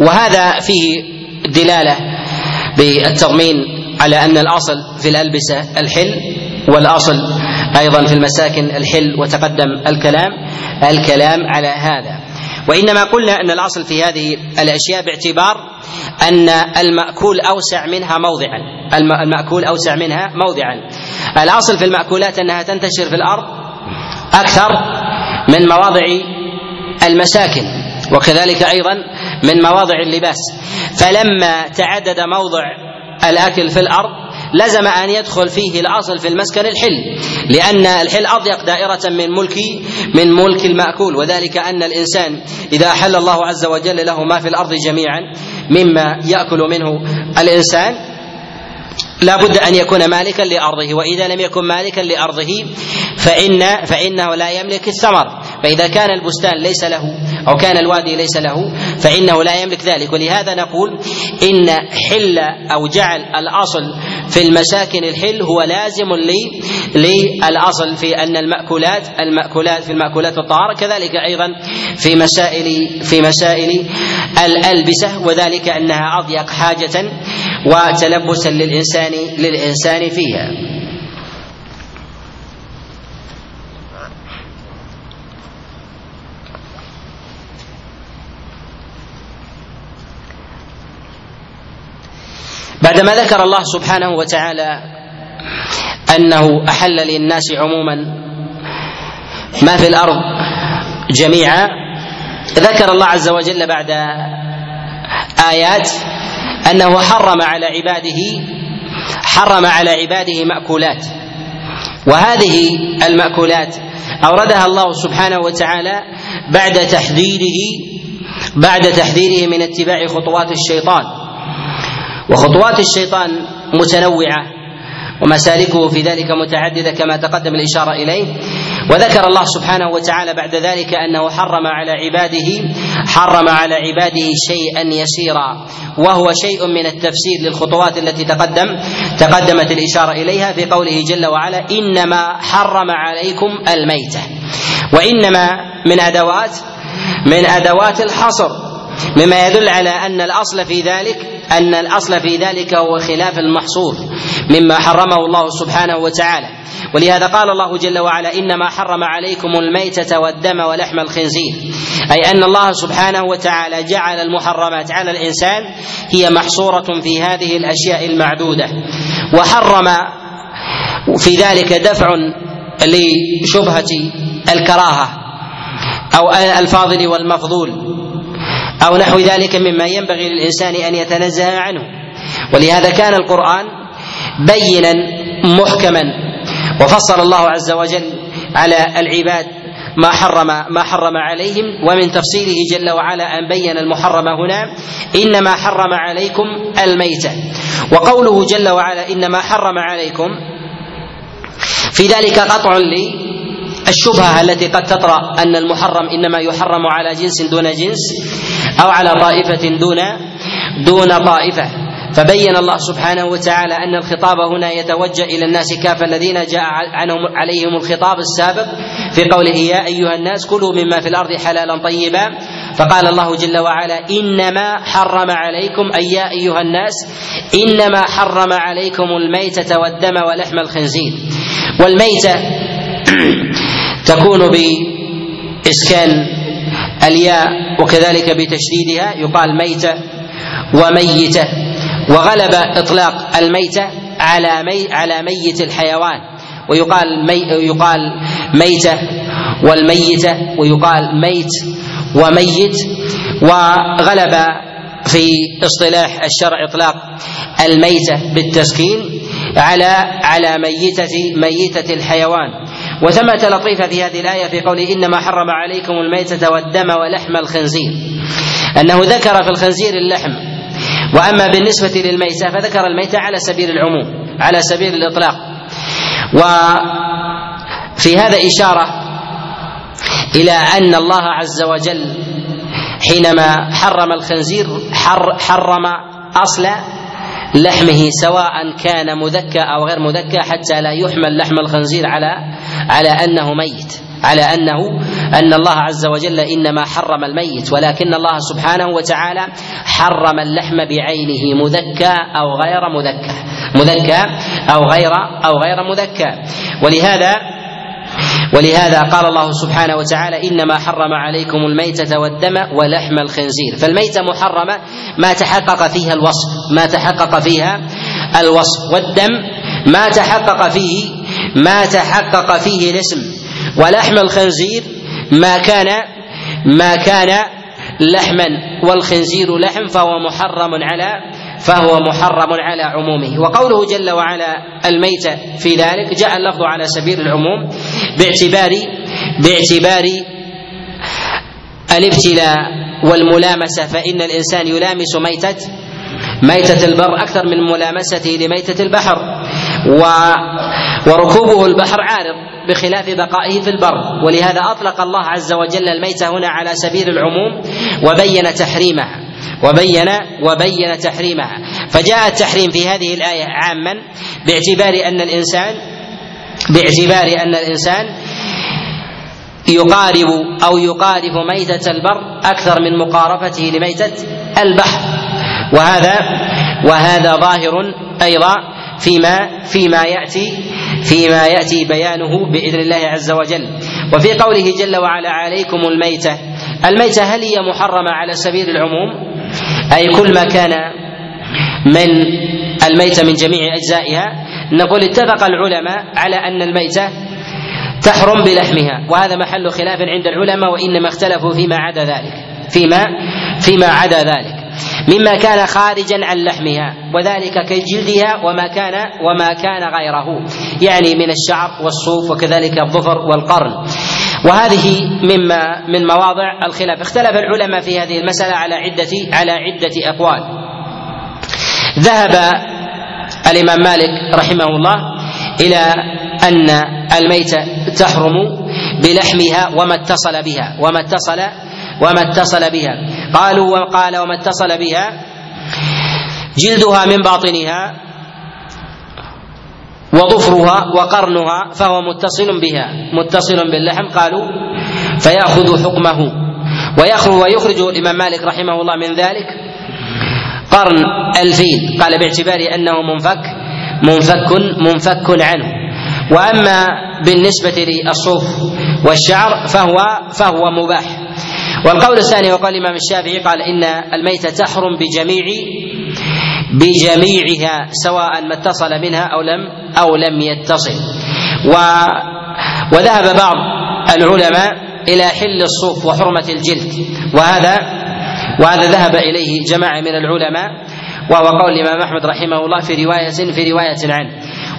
وهذا فيه دلالة بالتضمين على أن الأصل في الألبسة الحل والأصل أيضا في المساكن الحل وتقدم الكلام الكلام على هذا. وإنما قلنا أن الأصل في هذه الأشياء باعتبار أن المأكول أوسع منها موضعا. المأكول أوسع منها موضعا. الأصل في المأكولات أنها تنتشر في الأرض أكثر من مواضع المساكن. وكذلك أيضا من مواضع اللباس. فلما تعدد موضع الأكل في الأرض لزم أن يدخل فيه الأصل في المسكن الحل لأن الحل أضيق دائرة من ملك من ملك المأكول. وذلك أن الإنسان إذا أحل الله عز وجل له ما في الأرض جميعا مما يأكل منه الإنسان لا بد أن يكون مالكا لأرضه. وإذا لم يكن مالكا لأرضه فإن فإنه لا يملك الثمر. فإذا كان البستان ليس له أو كان الوادي ليس له فإنه لا يملك ذلك. ولهذا نقول إن حل أو جعل الأصل في المساكن الحل هو لازم للأصل في أن المأكولات المأكولات في المأكولات الطهارة كذلك أيضا في مسائل في مسائل الألبسة وذلك أنها أضيق حاجة وتلبسا للإنسان للإنسان فيها. بعدما ذكر الله سبحانه وتعالى أنه أحل للناس عموما ما في الأرض جميعا ذكر الله عز وجل بعد آيات أنه حرم على عباده حرم على عباده مأكولات. وهذه المأكولات أوردها الله سبحانه وتعالى بعد تحذيره بعد تحذيره من اتباع خطوات الشيطان. وخطوات الشيطان متنوعة ومسالكه في ذلك متعددة كما تقدم الإشارة إليه. وذكر الله سبحانه وتعالى بعد ذلك أنه حرم على عباده حرم على عباده شيئا يسيرا وهو شيء من التفسير للخطوات التي تقدم تقدمت الإشارة إليها في قوله جل وعلا إنما حرم عليكم الميتة. وإنما من أدوات من أدوات الحصر. مما يدل على أن الأصل في ذلك أن الأصل في ذلك هو خلاف المحصور مما حرمه الله سبحانه وتعالى. ولهذا قال الله جل وعلا إنما حرم عليكم الميتة والدم ولحم الخنزير. أي أن الله سبحانه وتعالى جعل المحرمات على الإنسان هي محصورة في هذه الأشياء المعدودة. وحرم في ذلك دفع لشبهة الكراهة أو الفاضل والمفضول. أو نحو ذلك مما ينبغي للإنسان أن يتنزه عنه. ولهذا كان القرآن بينا محكما وفصل الله عز وجل على العباد ما حرم ما حرم عليهم ومن تفصيله جل وعلا أن بين المحرم هنا إنما حرم عليكم الميتة. وقوله جل وعلا إنما حرم عليكم في ذلك قطع الشبهة التي قد تطرأ أن المحرم إنما يحرم على جنس دون جنس أو على طائفة دون دون طائفة. فبين الله سبحانه وتعالى أن الخطاب هنا يتوجه إلى الناس كافه الذين جاء عنهم عليهم الخطاب السابق في قوله يا أيها الناس كلوا مما في الأرض حلالا طيبا. فقال الله جل وعلا إنما حرم عليكم أي يا أيها الناس إنما حرم عليكم الميتة والدم ولحم الخنزير. والميتة تكون بإسكان الياء وكذلك بتشديدها يقال ميتة وميتة وغلب إطلاق الميتة على مي على ميت الحيوان ويقال مي يقال ميتة والميتة ويقال ميت وميت وغلب في اصطلاح الشرع إطلاق الميتة بالتسكين على على ميتة ميتة الحيوان. وثمة لطيفة في هذه الآية في قوله إنما حرم عليكم الميتة والدم ولحم الخنزير. أنه ذكر في الخنزير اللحم وأما بالنسبة للميتة فذكر الميتة على سبيل العموم على سبيل الإطلاق. وفي هذا إشارة إلى أن الله عز وجل حينما حرم الخنزير حر حرم أصل لحمه سواء كان مذكى أو غير مذكى حتى لا يحمل لحم الخنزير على على أنه ميت على أنه أن الله عز وجل إنما حرم الميت. ولكن الله سبحانه وتعالى حرم اللحم بعينه مذكى أو غير مذكى مذكى أو غير أو غير مذكى. ولهذا ولهذا قال الله سبحانه وتعالى إنما حرم عليكم الميتة والدم ولحم الخنزير. فالميتة محرمة ما تحقق فيها الوصف ما تحقق فيها الوصف. والدم ما تحقق فيه ما تحقق فيه الاسم. ولحم الخنزير ما كان ما كان لحما والخنزير لحم فهو محرم على فهو محرم على عمومه. وقوله جل وعلا الميتة في ذلك جاء اللفظ على سبيل العموم باعتبار باعتبار الابتلاء والملامسة فإن الإنسان يلامس ميتة ميتة البر أكثر من ملامسته لميتة البحر. و وركوبه البحر عارض بخلاف بقائه في البر. ولهذا أطلق الله عز وجل الميتة هنا على سبيل العموم وبين تحريمها وبين وبين تحريمها. فجاء التحريم في هذه الآية عاما باعتبار أن الإنسان باعتبار أن الإنسان يقارب أو يقارب ميتة البر أكثر من مقاربته لميتة البحر. وهذا وهذا ظاهر أيضا فيما فيما يأتي فيما يأتي بيانه بإذن الله عز وجل. وفي قوله جل وعلا عليكم الميتة. الميتة هل هي محرمة على سبيل العموم؟ أي كل ما كان من الميتة من جميع أجزائها؟ نقول اتفق العلماء على أن الميتة تحرم بلحمها وهذا محل خلاف عند العلماء وإنما اختلفوا فيما عدا ذلك. فيما فيما عدا ذلك. مما كان خارجا عن لحمها وذلك كجلدها وما كان وما كان غيره. يعني من الشعر والصوف وكذلك الظفر والقرن. وهذه مما من مواضع الخلاف. اختلف العلماء في هذه المسألة على عدة على عدة أقوال. ذهب الإمام مالك رحمه الله إلى أن الميتة تحرم بلحمها وما اتصل بها. وما اتصل وما اتصل بها. قالوا وقال وما اتصل بها. جلدها من باطنها. وظفرها وقرنها فهو متصل بها متصل باللحم قالوا فيأخذ حكمه ويخرج ويخرج الإمام مالك رحمه الله من ذلك. قرن الفيل قال باعتبار أنه منفك منفك منفك عنه. وأما بالنسبة للصوف والشعر فهو فهو مباح. والقول الثاني وقال الإمام الشافعي قال إن الميتة تحرم بجميع بجميعها سواء ما اتصل منها أو لم أو لم يتصل. و وذهب بعض العلماء إلى حل الصوف وحرمة الجلد. وهذا وهذا ذهب إليه جماعة من العلماء وهو قول الإمام أحمد رحمه الله في روايه في رواية عنه.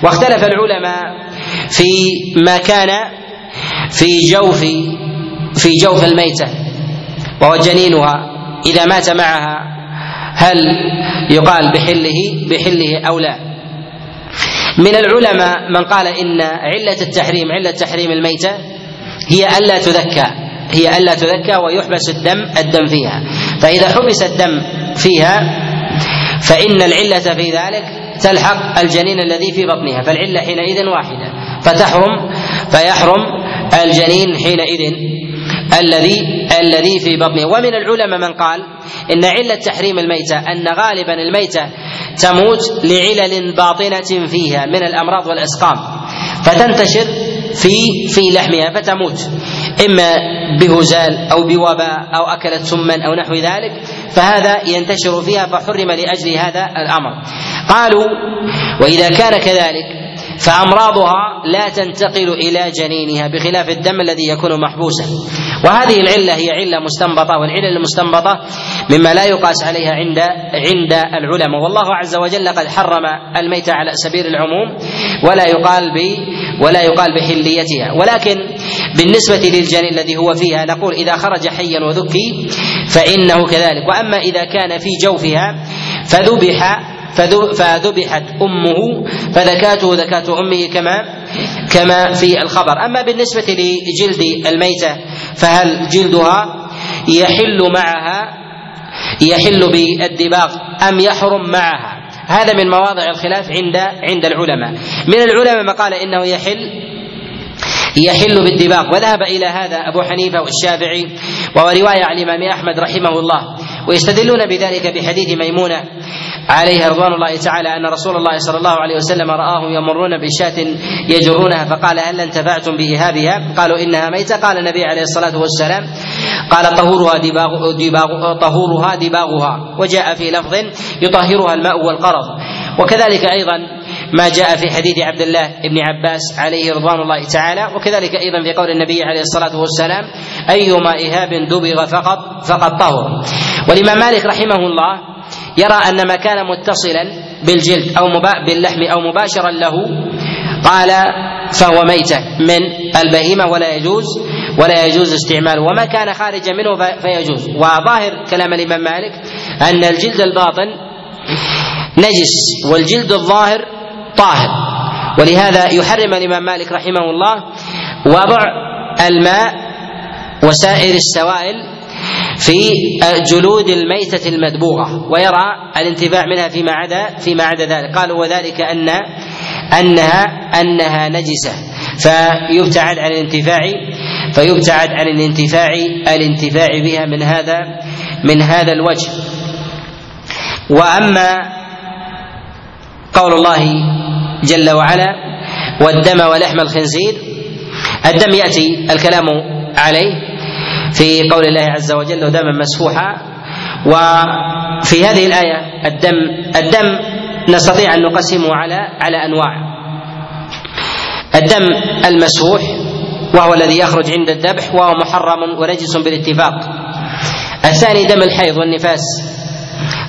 واختلف العلماء في ما كان في جوف في جوف الميتة وهو جنينها. إذا مات معها هل يقال بحله بحله أو لا. من العلماء من قال إن علة التحريم علة تحريم الميتة هي ألا تذكى هي ألا تذكى ويحبس الدم الدم فيها. فإذا حبس الدم فيها فإن العلة في ذلك تلحق الجنين الذي في بطنها. فالعلة حينئذ واحدة فتحرم فيحرم الجنين حينئذ الذي الذي في بطنه. ومن العلماء من قال إن علة تحريم الميتة أن غالبا الميتة تموت لعلل باطنة فيها من الأمراض والأسقام. فتنتشر في في لحمها فتموت. إما بهزال أو بوباء أو اكلت سما أو نحو ذلك فهذا ينتشر فيها فحرم لأجل هذا الأمر. قالوا وإذا كان كذلك فأمراضها لا تنتقل إلى جنينها بخلاف الدم الذي يكون محبوسا. وهذه العلة هي علة مستنبطة والعلة المستنبطة مما لا يقاس عليها عند عند العلماء. والله عز وجل قد حرم الميت على سبيل العموم ولا يقال ب ولا يقال بحليتها. ولكن بالنسبة للجنين الذي هو فيها نقول إذا خرج حيا وذكي فإنه كذلك. وأما إذا كان في جوفها فذبح فذبحت أمه فذكاته ذكاة أمه كما كما في الخبر. أما بالنسبة لجلد الميتة فهل جلدها يحل معها يحل بالدباغ أم يحرم معها؟ هذا من مواضع الخلاف عند عند العلماء. من العلماء من قال إنه يحل يحل بالدباغ. وذهب إلى هذا أبو حنيفة والشافعي وهو رواية عن الإمام أحمد رحمه الله. ويستدلون بذلك بحديث ميمونة عليها رضوان الله تعالى أن رسول الله صلى الله عليه وسلم رآهم يمرون بشاة يجرونها فقال هل انتفعتم بإهابها؟ قالوا إنها ميتة. قال النبي عليه الصلاة والسلام قال طهورها دباغ دباغ طهورها دباغها وجاء في لفظ يطهرها الماء والقرض. وكذلك أيضا ما جاء في حديث عبد الله بن عباس عليه رضوان الله تعالى وكذلك أيضا في قول النبي عليه الصلاة والسلام أيما إهاب دبغ فقط فقد طهر. والامام مالك رحمه الله يرى أن ما كان متصلا بالجلد أو باللحم أو مباشرا له. قال فهو ميتة من البهيمة ولا يجوز ولا يجوز استعماله. وما كان خارجا منه فيجوز. وظاهر كلام الإمام مالك أن الجلد الباطن نجس والجلد الظاهر طاهر. ولهذا يحرم الإمام مالك رحمه الله وضع الماء وسائر السوائل في جلود الميتة المدبوغة ويرى الانتفاع منها فيما عدا فيما عدا ذلك. قالوا وذلك أن أنها أنها نجسة. فيبتعد عن الانتفاع فيبتعد عن الانتفاع الانتفاع بها من هذا من هذا الوجه. وأما قول الله جل وعلا والدم ولحم الخنزير الدم يأتي الكلام عليه في قول الله عز وجل دما مسفوحا. وفي هذه الآية الدم الدم نستطيع أن نقسمه على على أنواع. الدم المسفوح وهو الذي يخرج عند الذبح وهو محرم ونجس بالاتفاق. الثاني دم الحيض والنفاس.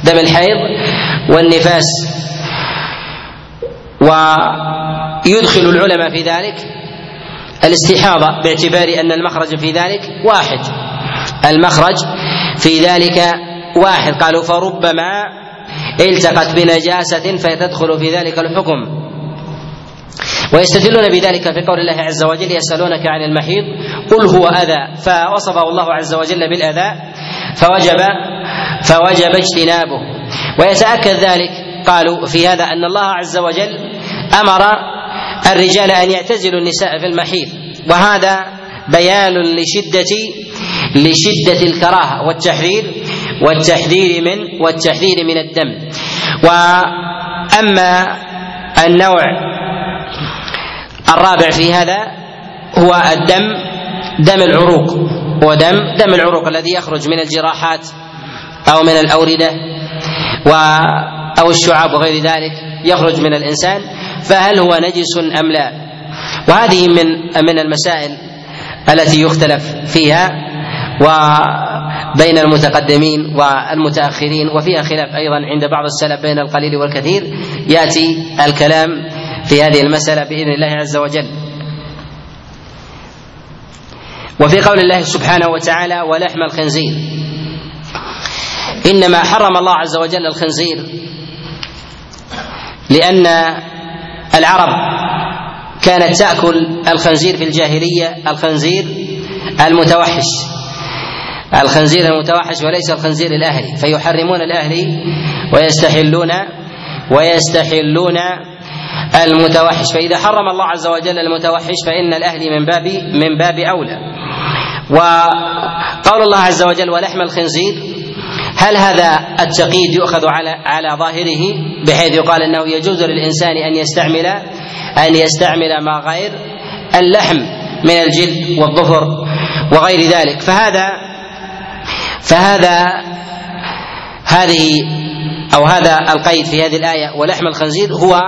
دم الحيض والنفاس. ويدخل العلماء في ذلك. الاستحاضة باعتبار أن المخرج في ذلك واحد. المخرج في ذلك واحد. قالوا فربما التقت بنجاسة فتدخل في ذلك الحكم. ويستدلون بذلك في قول الله عز وجل يسألونك عن المحيض قل هو أذى. فوصفه الله عز وجل بالأذى. فوجب فوجب اجتنابه. ويتأكد ذلك. قالوا في هذا أن الله عز وجل أمر الرجال أن يعتزلوا النساء في المحيض. وهذا بيان لشدة لشدة الكراهة والتحذير والتحذير من والتحذير من الدم. وأما النوع الرابع في هذا هو الدم دم العروق. هو دم دم العروق الذي يخرج من الجراحات أو من الأوردة. و أو الشعاب وغير ذلك يخرج من الإنسان فهل هو نجس أم لا؟ وهذه من من المسائل التي يختلف فيها وبين المتقدمين والمتأخرين وفيها خلاف أيضا عند بعض السلف بين القليل والكثير يأتي الكلام في هذه المسألة بإذن الله عز وجل. وفي قول الله سبحانه وتعالى ولحم الخنزير إنما حرم الله عز وجل الخنزير. لأن العرب كانت تأكل الخنزير في الجاهلية الخنزير المتوحش. الخنزير المتوحش وليس الخنزير الأهلي فيحرمون الأهلي ويستحلون ويستحلون المتوحش. فإذا حرم الله عز وجل المتوحش فإن الأهلي من باب من باب أولى. وقول الله عز وجل ولحم الخنزير هل هذا التقييد يؤخذ على على ظاهره بحيث يقال أنه يجوز للإنسان أن يستعمل أن يستعمل ما غير اللحم من الجلد والظفر وغير ذلك؟ فهذا فهذا هذه أو هذا القيد في هذه الآية ولحم الخنزير هو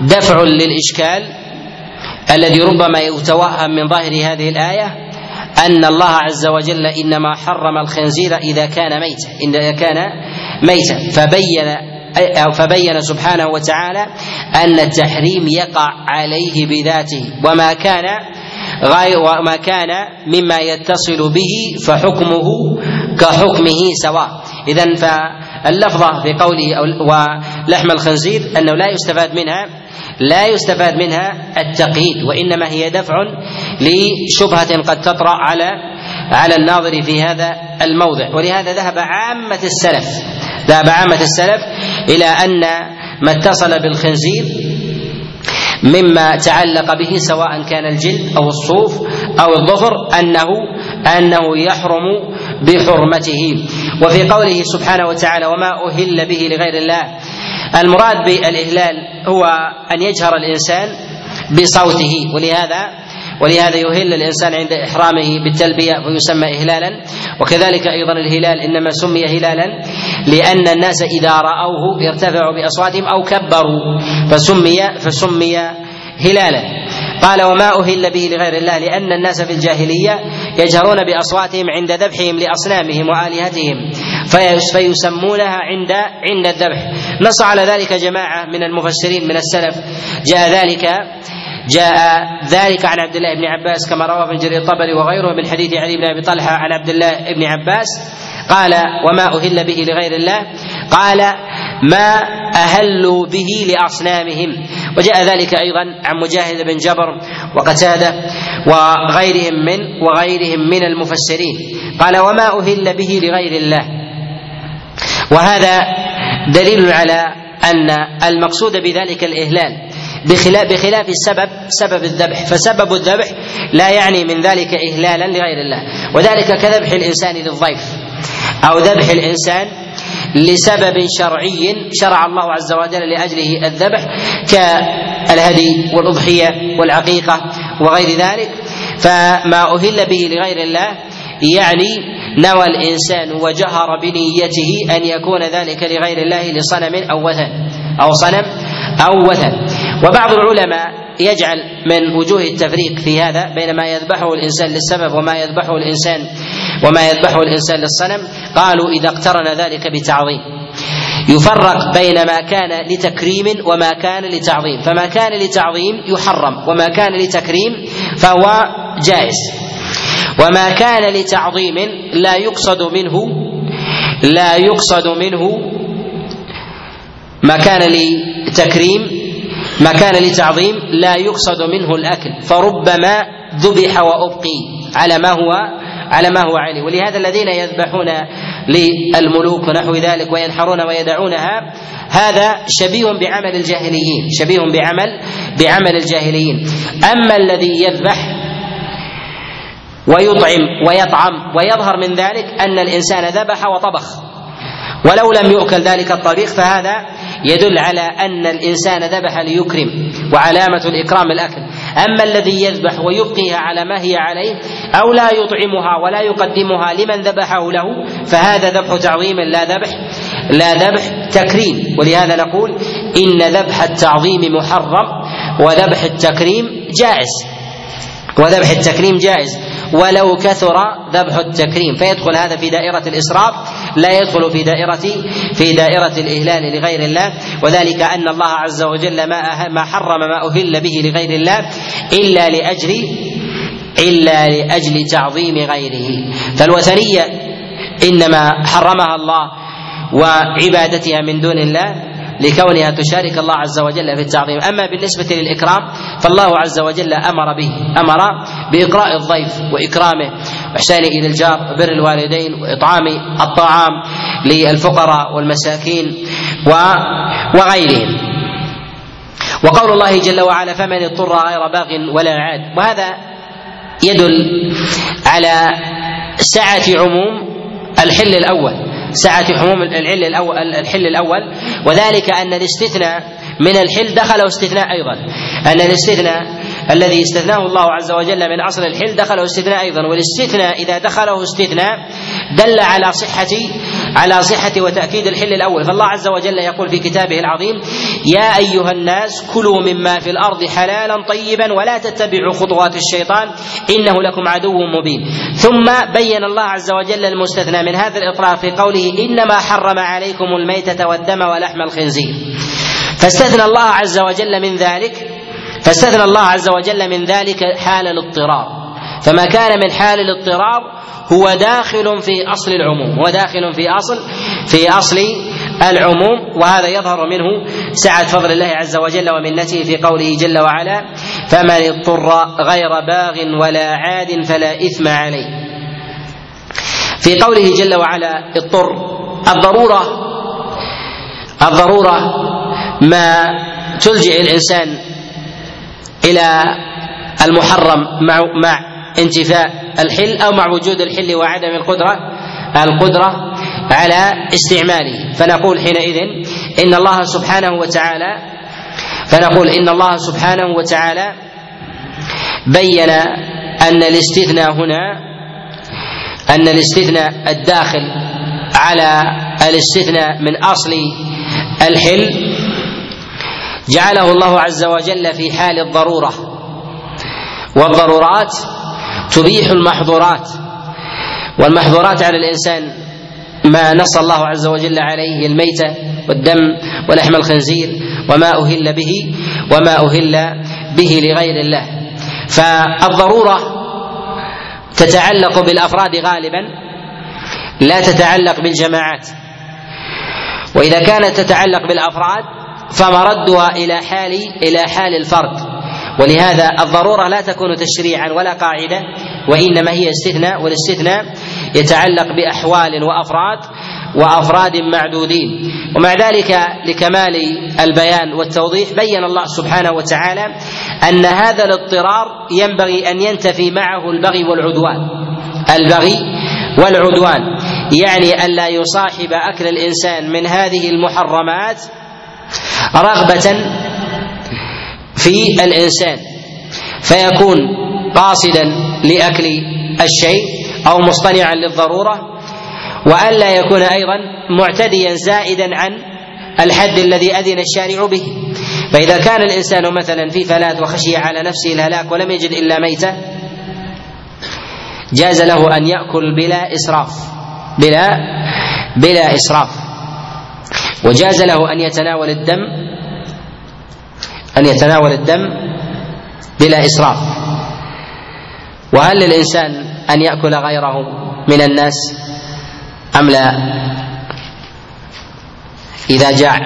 دفع للإشكال الذي ربما يتوهم من ظاهر هذه الآية أن الله عز وجل إنما حرم الخنزير إذا كان ميتا إذا كان ميتا. فبين أو فبين سبحانه وتعالى أن التحريم يقع عليه بذاته. وما كان غير وما كان مما يتصل به فحكمه كحكمه سواء. إذا فاللفظة في قوله ولحم الخنزير أنه لا يستفاد منها لا يستفاد منها التقييد وإنما هي دفع لشبهة قد تطرأ على على الناظر في هذا الموضع. ولهذا ذهب عامة السلف ذهب عامة السلف إلى أن ما اتصل بالخنزير مما تعلق به سواء كان الجلد أو الصوف أو الظفر أنه أنه يحرم بحرمته. وفي قوله سبحانه وتعالى وما أهل به لغير الله المراد بالإهلال هو أن يجهر الإنسان بصوته ولهذا ولهذا يهل الإنسان عند إحرامه بالتلبية ويسمى اهلالا. وكذلك أيضا الهلال إنما سمي هلالا لأن الناس إذا رأوه ارتفعوا بأصواتهم أو كبروا فسمي فسمي هلالا. قال وما أهل به لغير الله لأن الناس في الجاهلية يجهرون بأصواتهم عند ذبحهم لأصنامهم وآلهتهم فيسمونها عند عند الذبح. نص على ذلك جماعة من المفسرين من السلف. جاء ذلك جاء ذلك عن عبد الله بن عباس كما روى ابن جرير الطبري وغيره من حديث علي بن أبي طلحة عن عبد الله بن عباس. قال وما أهل به لغير الله؟ قال ما أهلوا به لأصنامهم. وجاء ذلك أيضا عن مجاهد بن جبر وقتادة وغيرهم من وغيرهم من المفسرين. قال وما أهل به لغير الله. وهذا دليل على أن المقصود بذلك الإهلال بخلاف بخلاف السبب سبب الذبح. فسبب الذبح لا يعني من ذلك إهلالا لغير الله. وذلك كذبح الإنسان للضيف أو ذبح الإنسان لسبب شرعي شرع الله عز وجل لأجله الذبح كالهدي والأضحية والعقيقة وغير ذلك. فما أهل به لغير الله يعني نوى الإنسان وجهر بنيته أن يكون ذلك لغير الله لصنم أو وثن أو صنم أو وثن. وبعض العلماء يجعل من وجوه التفريق في هذا بين ما يذبحه الإنسان للسبب وما يذبحه الإنسان وما يذبحه الإنسان للصنم. قالوا إذا اقترن ذلك بتعظيم. يفرق بين ما كان لتكريم وما كان لتعظيم. فما كان لتعظيم يحرم وما كان لتكريم فهو جائز. وما كان لتعظيم لا يقصد منه لا يقصد منه ما كان لتكريم ما كان لتعظيم لا يقصد منه الأكل. فربما ذبح وأبقي على ما هو على ما هو عليه. ولهذا الذين يذبحون للملوك ونحو ذلك وينحرون ويدعونها هذا شبيه بعمل الجاهليين شبيه بعمل بعمل الجاهليين. أما الذي يذبح ويطعم ويطعم ويظهر من ذلك أن الإنسان ذبح وطبخ. ولو لم يؤكل ذلك الطبيخ فهذا يدل على أن الإنسان ذبح ليكرم وعلامة الإكرام الأكل. أما الذي يذبح ويبقيها على ما هي عليه أو لا يطعمها ولا يقدمها لمن ذبحه له فهذا ذبح تعظيم لا ذبح لا ذبح تكريم. ولهذا نقول إن ذبح التعظيم محرم وذبح التكريم جائز. وذبح التكريم جائز. ولو كثر ذبح التكريم. فيدخل هذا في دائرة الإسراف لا يدخل في دائرة في دائرة الإهلال لغير الله. وذلك أن الله عز وجل ما ما حرم ما أهل به لغير الله إلا لأجل إلا لأجل تعظيم غيره. فالوثنية إنما حرمها الله وعبادتها من دون الله. لكونها تشارك الله عز وجل في التعظيم. أما بالنسبة للإكرام فالله عز وجل أمر به أمر بإقراء الضيف وإكرامه. واحسانه إلى الجار وبر الوالدين وإطعام الطعام للفقراء والمساكين وغيرهم. وقول الله جل وعلا فمن اضطر غير باغ ولا عاد. وهذا يدل على سعة عموم الحل الأول. سعة حموم العل الأول الحل الأول وذلك أن الاستثناء من الحل دخله استثناء أيضا. أن الاستثناء الذي استثناه الله عز وجل من أصل الحل دخله استثناء أيضا والاستثناء إذا دخله استثناء دل على صحة على صحة وتأكيد الحل الأول. فالله عز وجل يقول في كتابه العظيم يا أيها الناس كلوا مما في الأرض حلالا طيبا ولا تتبعوا خطوات الشيطان إنه لكم عدو مبين. ثم بين الله عز وجل المستثنى من هذا الإطراف في قوله إنما حرم عليكم الميتة والدم ولحم الخنزير. فاستثنى الله عز وجل من ذلك فاستثنى الله عز وجل من ذلك حال الاضطرار فما كان من حال الاضطرار هو داخل في أصل العموم هو داخل في أصل في أصل العموم وهذا يظهر منه سعة فضل الله عز وجل ومنته في قوله جل وعلا فمن اضطر غير باغ ولا عاد فلا إثم عليه. في قوله جل وعلا اضطر الضرورة الضرورة ما تلجئ الإنسان إلى المحرم مع مع انتفاء الحل أو مع وجود الحل وعدم القدرة القدرة على استعماله. فنقول حينئذ إن الله سبحانه وتعالى فنقول إن الله سبحانه وتعالى بين أن الاستثناء هنا أن الاستثناء الداخل على الاستثناء من أصل الحل جعله الله عز وجل في حال الضرورة. والضرورات تبيح المحظورات. والمحظورات على الإنسان ما نص الله عز وجل عليه الميتة والدم ولحم الخنزير وما أهل به وما أهل به لغير الله. فالضرورة تتعلق بالأفراد غالبا لا تتعلق بالجماعات. وإذا كانت تتعلق بالأفراد فمردها إلى حال إلى حال الفرد. ولهذا الضرورة لا تكون تشريعا ولا قاعدة وإنما هي استثناء والاستثناء يتعلق بأحوال وأفراد وأفراد معدودين. ومع ذلك لكمال البيان والتوضيح بين الله سبحانه وتعالى أن هذا الاضطرار ينبغي أن ينتفي معه البغي والعدوان. البغي والعدوان. يعني ألا يصاحب أكل الإنسان من هذه المحرمات رغبة في الإنسان فيكون قاصدا لأكل الشيء أو مصطنعا للضرورة وألا يكون أيضا معتديا زائدا عن الحد الذي أذن الشارع به. فإذا كان الإنسان مثلا في فلاة وخشي على نفسه الهلاك ولم يجد إلا ميتة جاز له أن يأكل بلا إسراف بلا بلا إسراف. وجاز له أن يتناول الدم أن يتناول الدم بلا إسراف. وهل للإنسان أن يأكل غيره من الناس أم لا؟ إذا جاع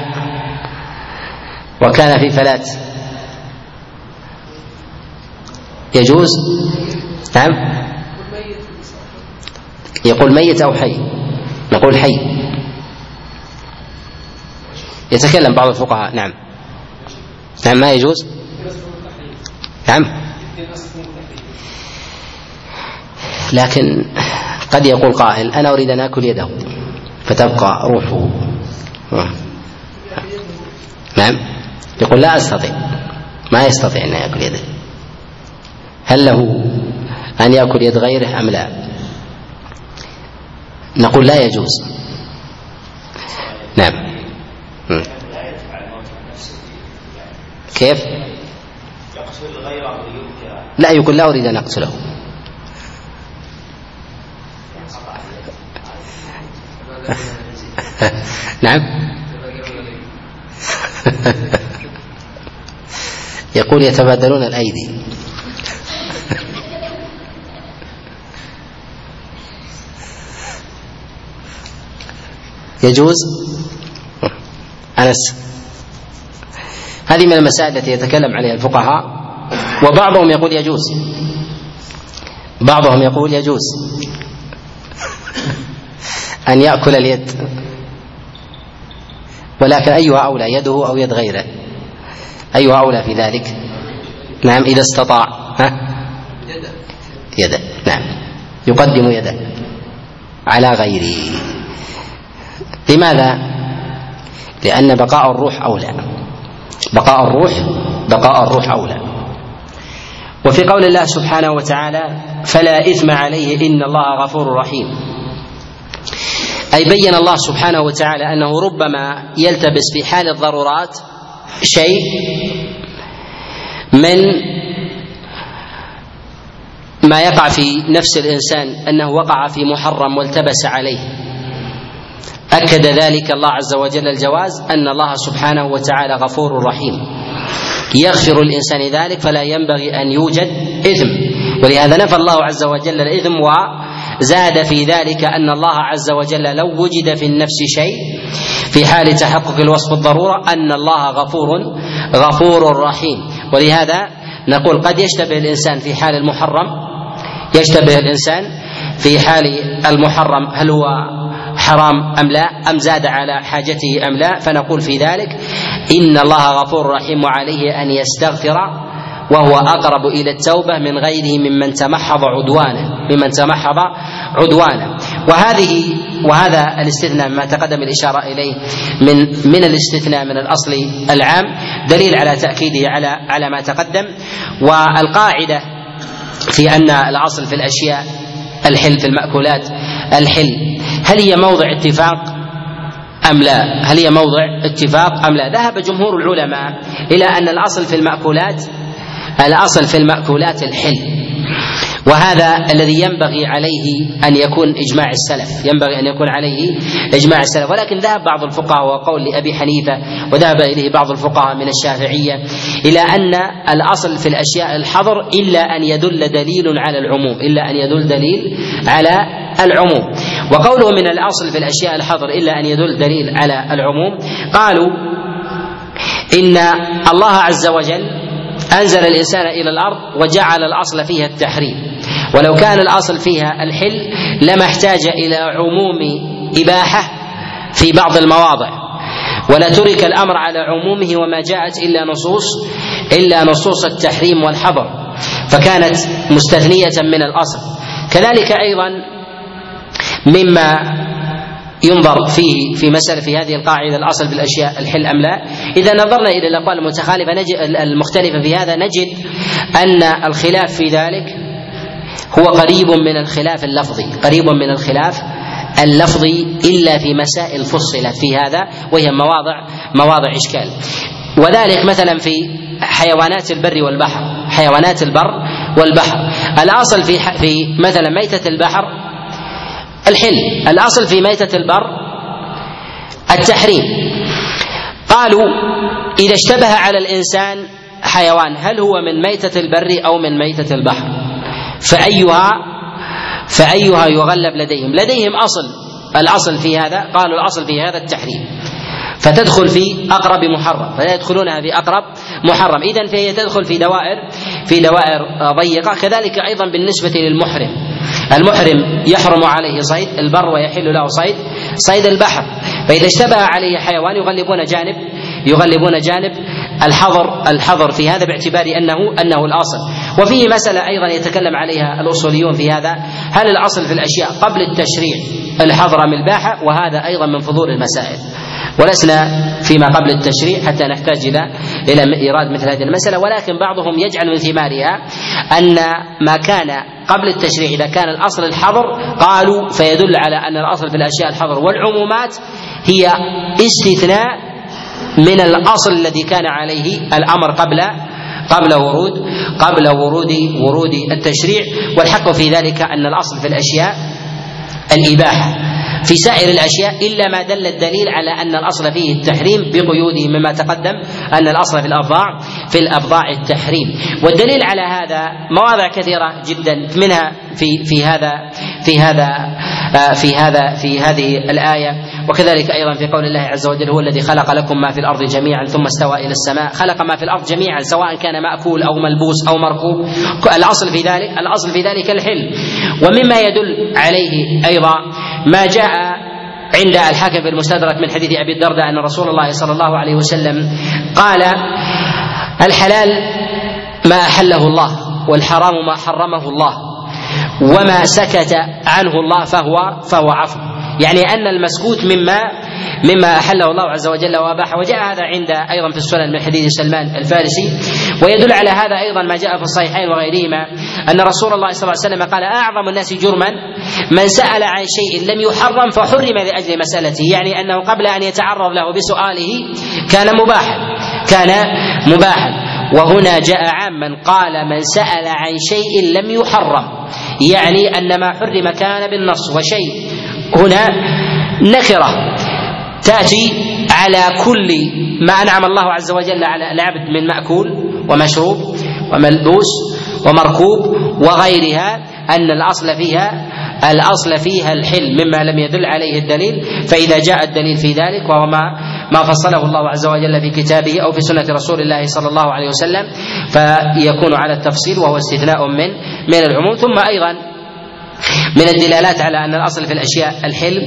وكان في فلاة يجوز؟ نعم. يقول ميت أو حي. نقول حي. يتكلم بعض الفقهاء نعم. نعم ما يجوز؟ نعم. لكن قد يقول قائل أنا أريد أن آكل يده فتبقى روحه. نعم. يقول لا أستطيع. ما يستطيع أن يأكل يده. هل له أن يأكل يد غيره أم لا؟ نقول لا يجوز. نعم. كيف؟ لا يقول لا أريد أن أقتله. نعم. يقول يتبادلون الأيدي. يجوز؟ أنس. هذه من المسائل التي يتكلم عليها الفقهاء وبعضهم يقول يجوز. بعضهم يقول يجوز. أن يأكل اليد. ولكن أيها أولى يده أو يد غيره. أيها أولى في ذلك. نعم إذا استطاع. ها؟ يده. نعم. يقدم يده. على غيره. لماذا؟ لأن بقاء الروح أولى. بقاء الروح بقاء الروح أولى. وفي قول الله سبحانه وتعالى فلا إثم عليه إن الله غفور رحيم. أي بين الله سبحانه وتعالى أنه ربما يلتبس في حال الضرورات شيء من ما يقع في نفس الإنسان أنه وقع في محرم والتبس عليه. أكد ذلك الله عز وجل الجواز أن الله سبحانه وتعالى غفور رحيم. يغفر الإنسان ذلك فلا ينبغي أن يوجد إثم. ولهذا نفى الله عز وجل الإثم وزاد في ذلك أن الله عز وجل لو وجد في النفس شيء في حال تحقق الوصف الضرورة أن الله غفور غفور رحيم. ولهذا نقول قد يشتبه الإنسان في حال المحرم يشتبه الإنسان في حال المحرم هل هو حرام أم لا أم زاد على حاجته أم لا فنقول في ذلك إن الله غفور رحيم وعليه أن يستغفر وهو أقرب إلى التوبة من غيره ممن تمحض عدوانه ممن تمحض عدوانه. وهذه وهذا الاستثناء ما تقدم الإشارة إليه من من الاستثناء من الأصل العام دليل على تأكيده على على ما تقدم. والقاعدة في أن الأصل في الأشياء الحل في المأكولات الحل هل هي موضع اتفاق أم لا؟ هل هي موضع اتفاق أم لا؟ ذهب جمهور العلماء إلى أن الأصل في المأكولات الأصل في المأكولات الحل وهذا الذي ينبغي عليه أن يكون إجماع السلف، ينبغي أن يكون عليه إجماع السلف، ولكن ذهب بعض الفقهاء وقول لأبي حنيفة وذهب إليه بعض الفقهاء من الشافعية إلى أن الأصل في الأشياء الحظر إلا أن يدل دليل على العموم، إلا أن يدل دليل على العموم، وقوله من الأصل في الأشياء الحظر إلا أن يدل دليل على العموم، قالوا إن الله عز وجل أنزل الإنسان إلى الأرض وجعل الأصل فيها التحريم. ولو كان الأصل فيها الحل لما احتاج إلى عموم إباحة في بعض المواضع. ولا ترك الأمر على عمومه وما جاءت إلا نصوص إلا نصوص التحريم والحظر فكانت مستثنية من الأصل. كذلك أيضا مما ينظر فيه في مسألة في هذه القاعدة الأصل في الأشياء الحل أم لا. إذا نظرنا إلى الأقوال المتخالفة نجد المختلفة في هذا نجد أن الخلاف في ذلك هو قريب من الخلاف اللفظي قريب من الخلاف اللفظي إلا في مسائل فصلت في هذا وهي مواضع مواضع إشكال. وذلك مثلا في حيوانات البر والبحر حيوانات البر والبحر. الأصل في في مثلا ميتة البحر الحل الأصل في ميتة البر التحريم. قالوا إذا اشتبه على الإنسان حيوان هل هو من ميتة البر أو من ميتة البحر؟ فأيها فأيها يغلب لديهم. لديهم أصل. الأصل في هذا قالوا الأصل في هذا التحريم. فتدخل في أقرب محرم. فلا يدخلونها في أقرب محرم. إذا فهي تدخل في دوائر في دوائر ضيقة. كذلك أيضا بالنسبة للمحرم. المحرم يحرم عليه صيد البر ويحل له صيد صيد البحر. فإذا اشتبه عليه حيوان يغلبون جانب يغلبون جانب الحظر الحظر في هذا باعتبار أنه أنه الأصل. وفيه مسألة أيضا يتكلم عليها الأصوليون في هذا هل الأصل في الأشياء قبل التشريع الحظر ام الباحة؟ وهذا أيضا من فضول المسائل. ولسنا فيما قبل التشريع حتى نحتاج إلى إلى إيراد مثل هذه المسألة. ولكن بعضهم يجعل من ثمارها أن ما كان قبل التشريع إذا كان الأصل الحظر قالوا فيدل على أن الأصل في الأشياء الحظر والعمومات هي استثناء من الأصل الذي كان عليه الأمر قبل قبل ورود قبل ورود ورود التشريع. والحق في ذلك أن الأصل في الأشياء الإباحة. في سائر الأشياء إلا ما دل الدليل على أن الأصل فيه التحريم بقيوده مما تقدم أن الأصل في الابضاع في الأبضاع التحريم. والدليل على هذا مواضع كثيرة جدا منها في في هذا في هذا في هذا في هذه الآية. وكذلك أيضا في قول الله عز وجل هو الذي خلق لكم ما في الأرض جميعا ثم استوى إلى السماء. خلق ما في الأرض جميعا سواء كان مأكول أو ملبوس أو مركوب. الأصل في ذلك الأصل في ذلك الحل ومما يدل عليه أيضا ما جاء عند الحاكم في المستدرك من حديث أبي الدرداء أن رسول الله صلى الله عليه وسلم قال الحلال ما أحله الله والحرام ما حرمه الله وما سكت عنه الله فهو فهو عفو. يعني أن المسكوت مما مما أحله الله عز وجل وأباحه وجاء هذا عند أيضا في السنن من حديث سلمان الفارسي ويدل على هذا أيضا ما جاء في الصحيحين وغيرهما أن رسول الله صلى الله عليه وسلم قال أعظم الناس جرما من سأل عن شيء لم يحرم فحرم لأجل مسألته يعني أنه قبل أن يتعرض له بسؤاله كان مباحا كان مباحا وهنا جاء عاما قال من سأل عن شيء لم يحرم يعني أن ما حرم كان بالنص وشيء هنا نكرة تأتي على كل ما أنعم الله عز وجل على العبد من مأكول ومشروب وملبوس ومركوب وغيرها أن الأصل فيها الأصل فيها الحل مما لم يدل عليه الدليل فإذا جاء الدليل في ذلك وهو ما ما فصله الله عز وجل في كتابه أو في سنة رسول الله صلى الله عليه وسلم فيكون على التفصيل وهو استثناء من من العموم. ثم أيضا من الدلالات على أن الأصل في الأشياء الحل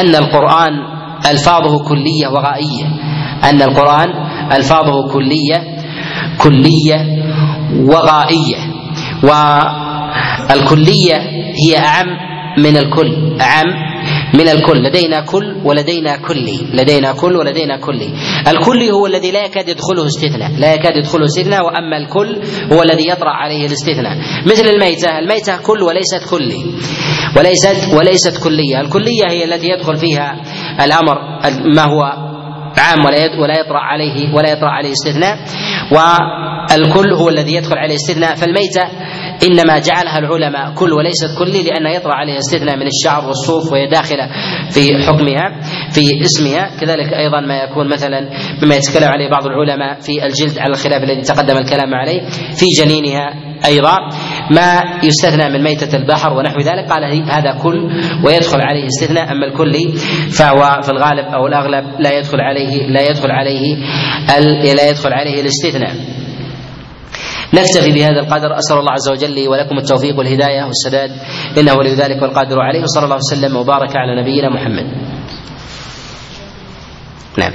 أن القرآن ألفاظه كلية وغائية. أن القرآن ألفاظه كلية كلية وغائية. والكلية هي أعم من الكل أعم من الكل. لدينا كل ولدينا كلي. لدينا كل ولدينا كلي. الكلي هو الذي لا يكاد يدخله استثناء. لا يكاد يدخله استثناء. وأما الكل هو الذي يطرأ عليه الاستثناء. مثل الميتة. الميتة كل وليست كلي. وليست وليست كلية. الكلية هي التي يدخل فيها الأمر ما هو عام ولا ولا يطرأ عليه ولا يطرأ عليه استثناء. والكل هو الذي يدخل عليه استثناء. فالميتة إنما جعلها العلماء كل وليست كلي لأن يطرا عليها استثناء من الشعر والصوف وهي داخلة في حكمها في اسمها. كذلك أيضا ما يكون مثلا مما يتكلم عليه بعض العلماء في الجلد على الخلاف الذي تقدم الكلام عليه في جنينها أيضا. ما يستثنى من ميتة البحر ونحو ذلك قال هذا كل ويدخل عليه استثناء أما الكلي فهو في الغالب أو الأغلب لا يدخل عليه لا يدخل عليه لا يدخل عليه الاستثناء. نكتفي بهذا القدر أسأل الله عز وجل لي ولكم التوفيق والهداية والسداد إنه ولي ذلك والقادر عليه وصلى الله وسلم وبارك على نبينا محمد. نعم.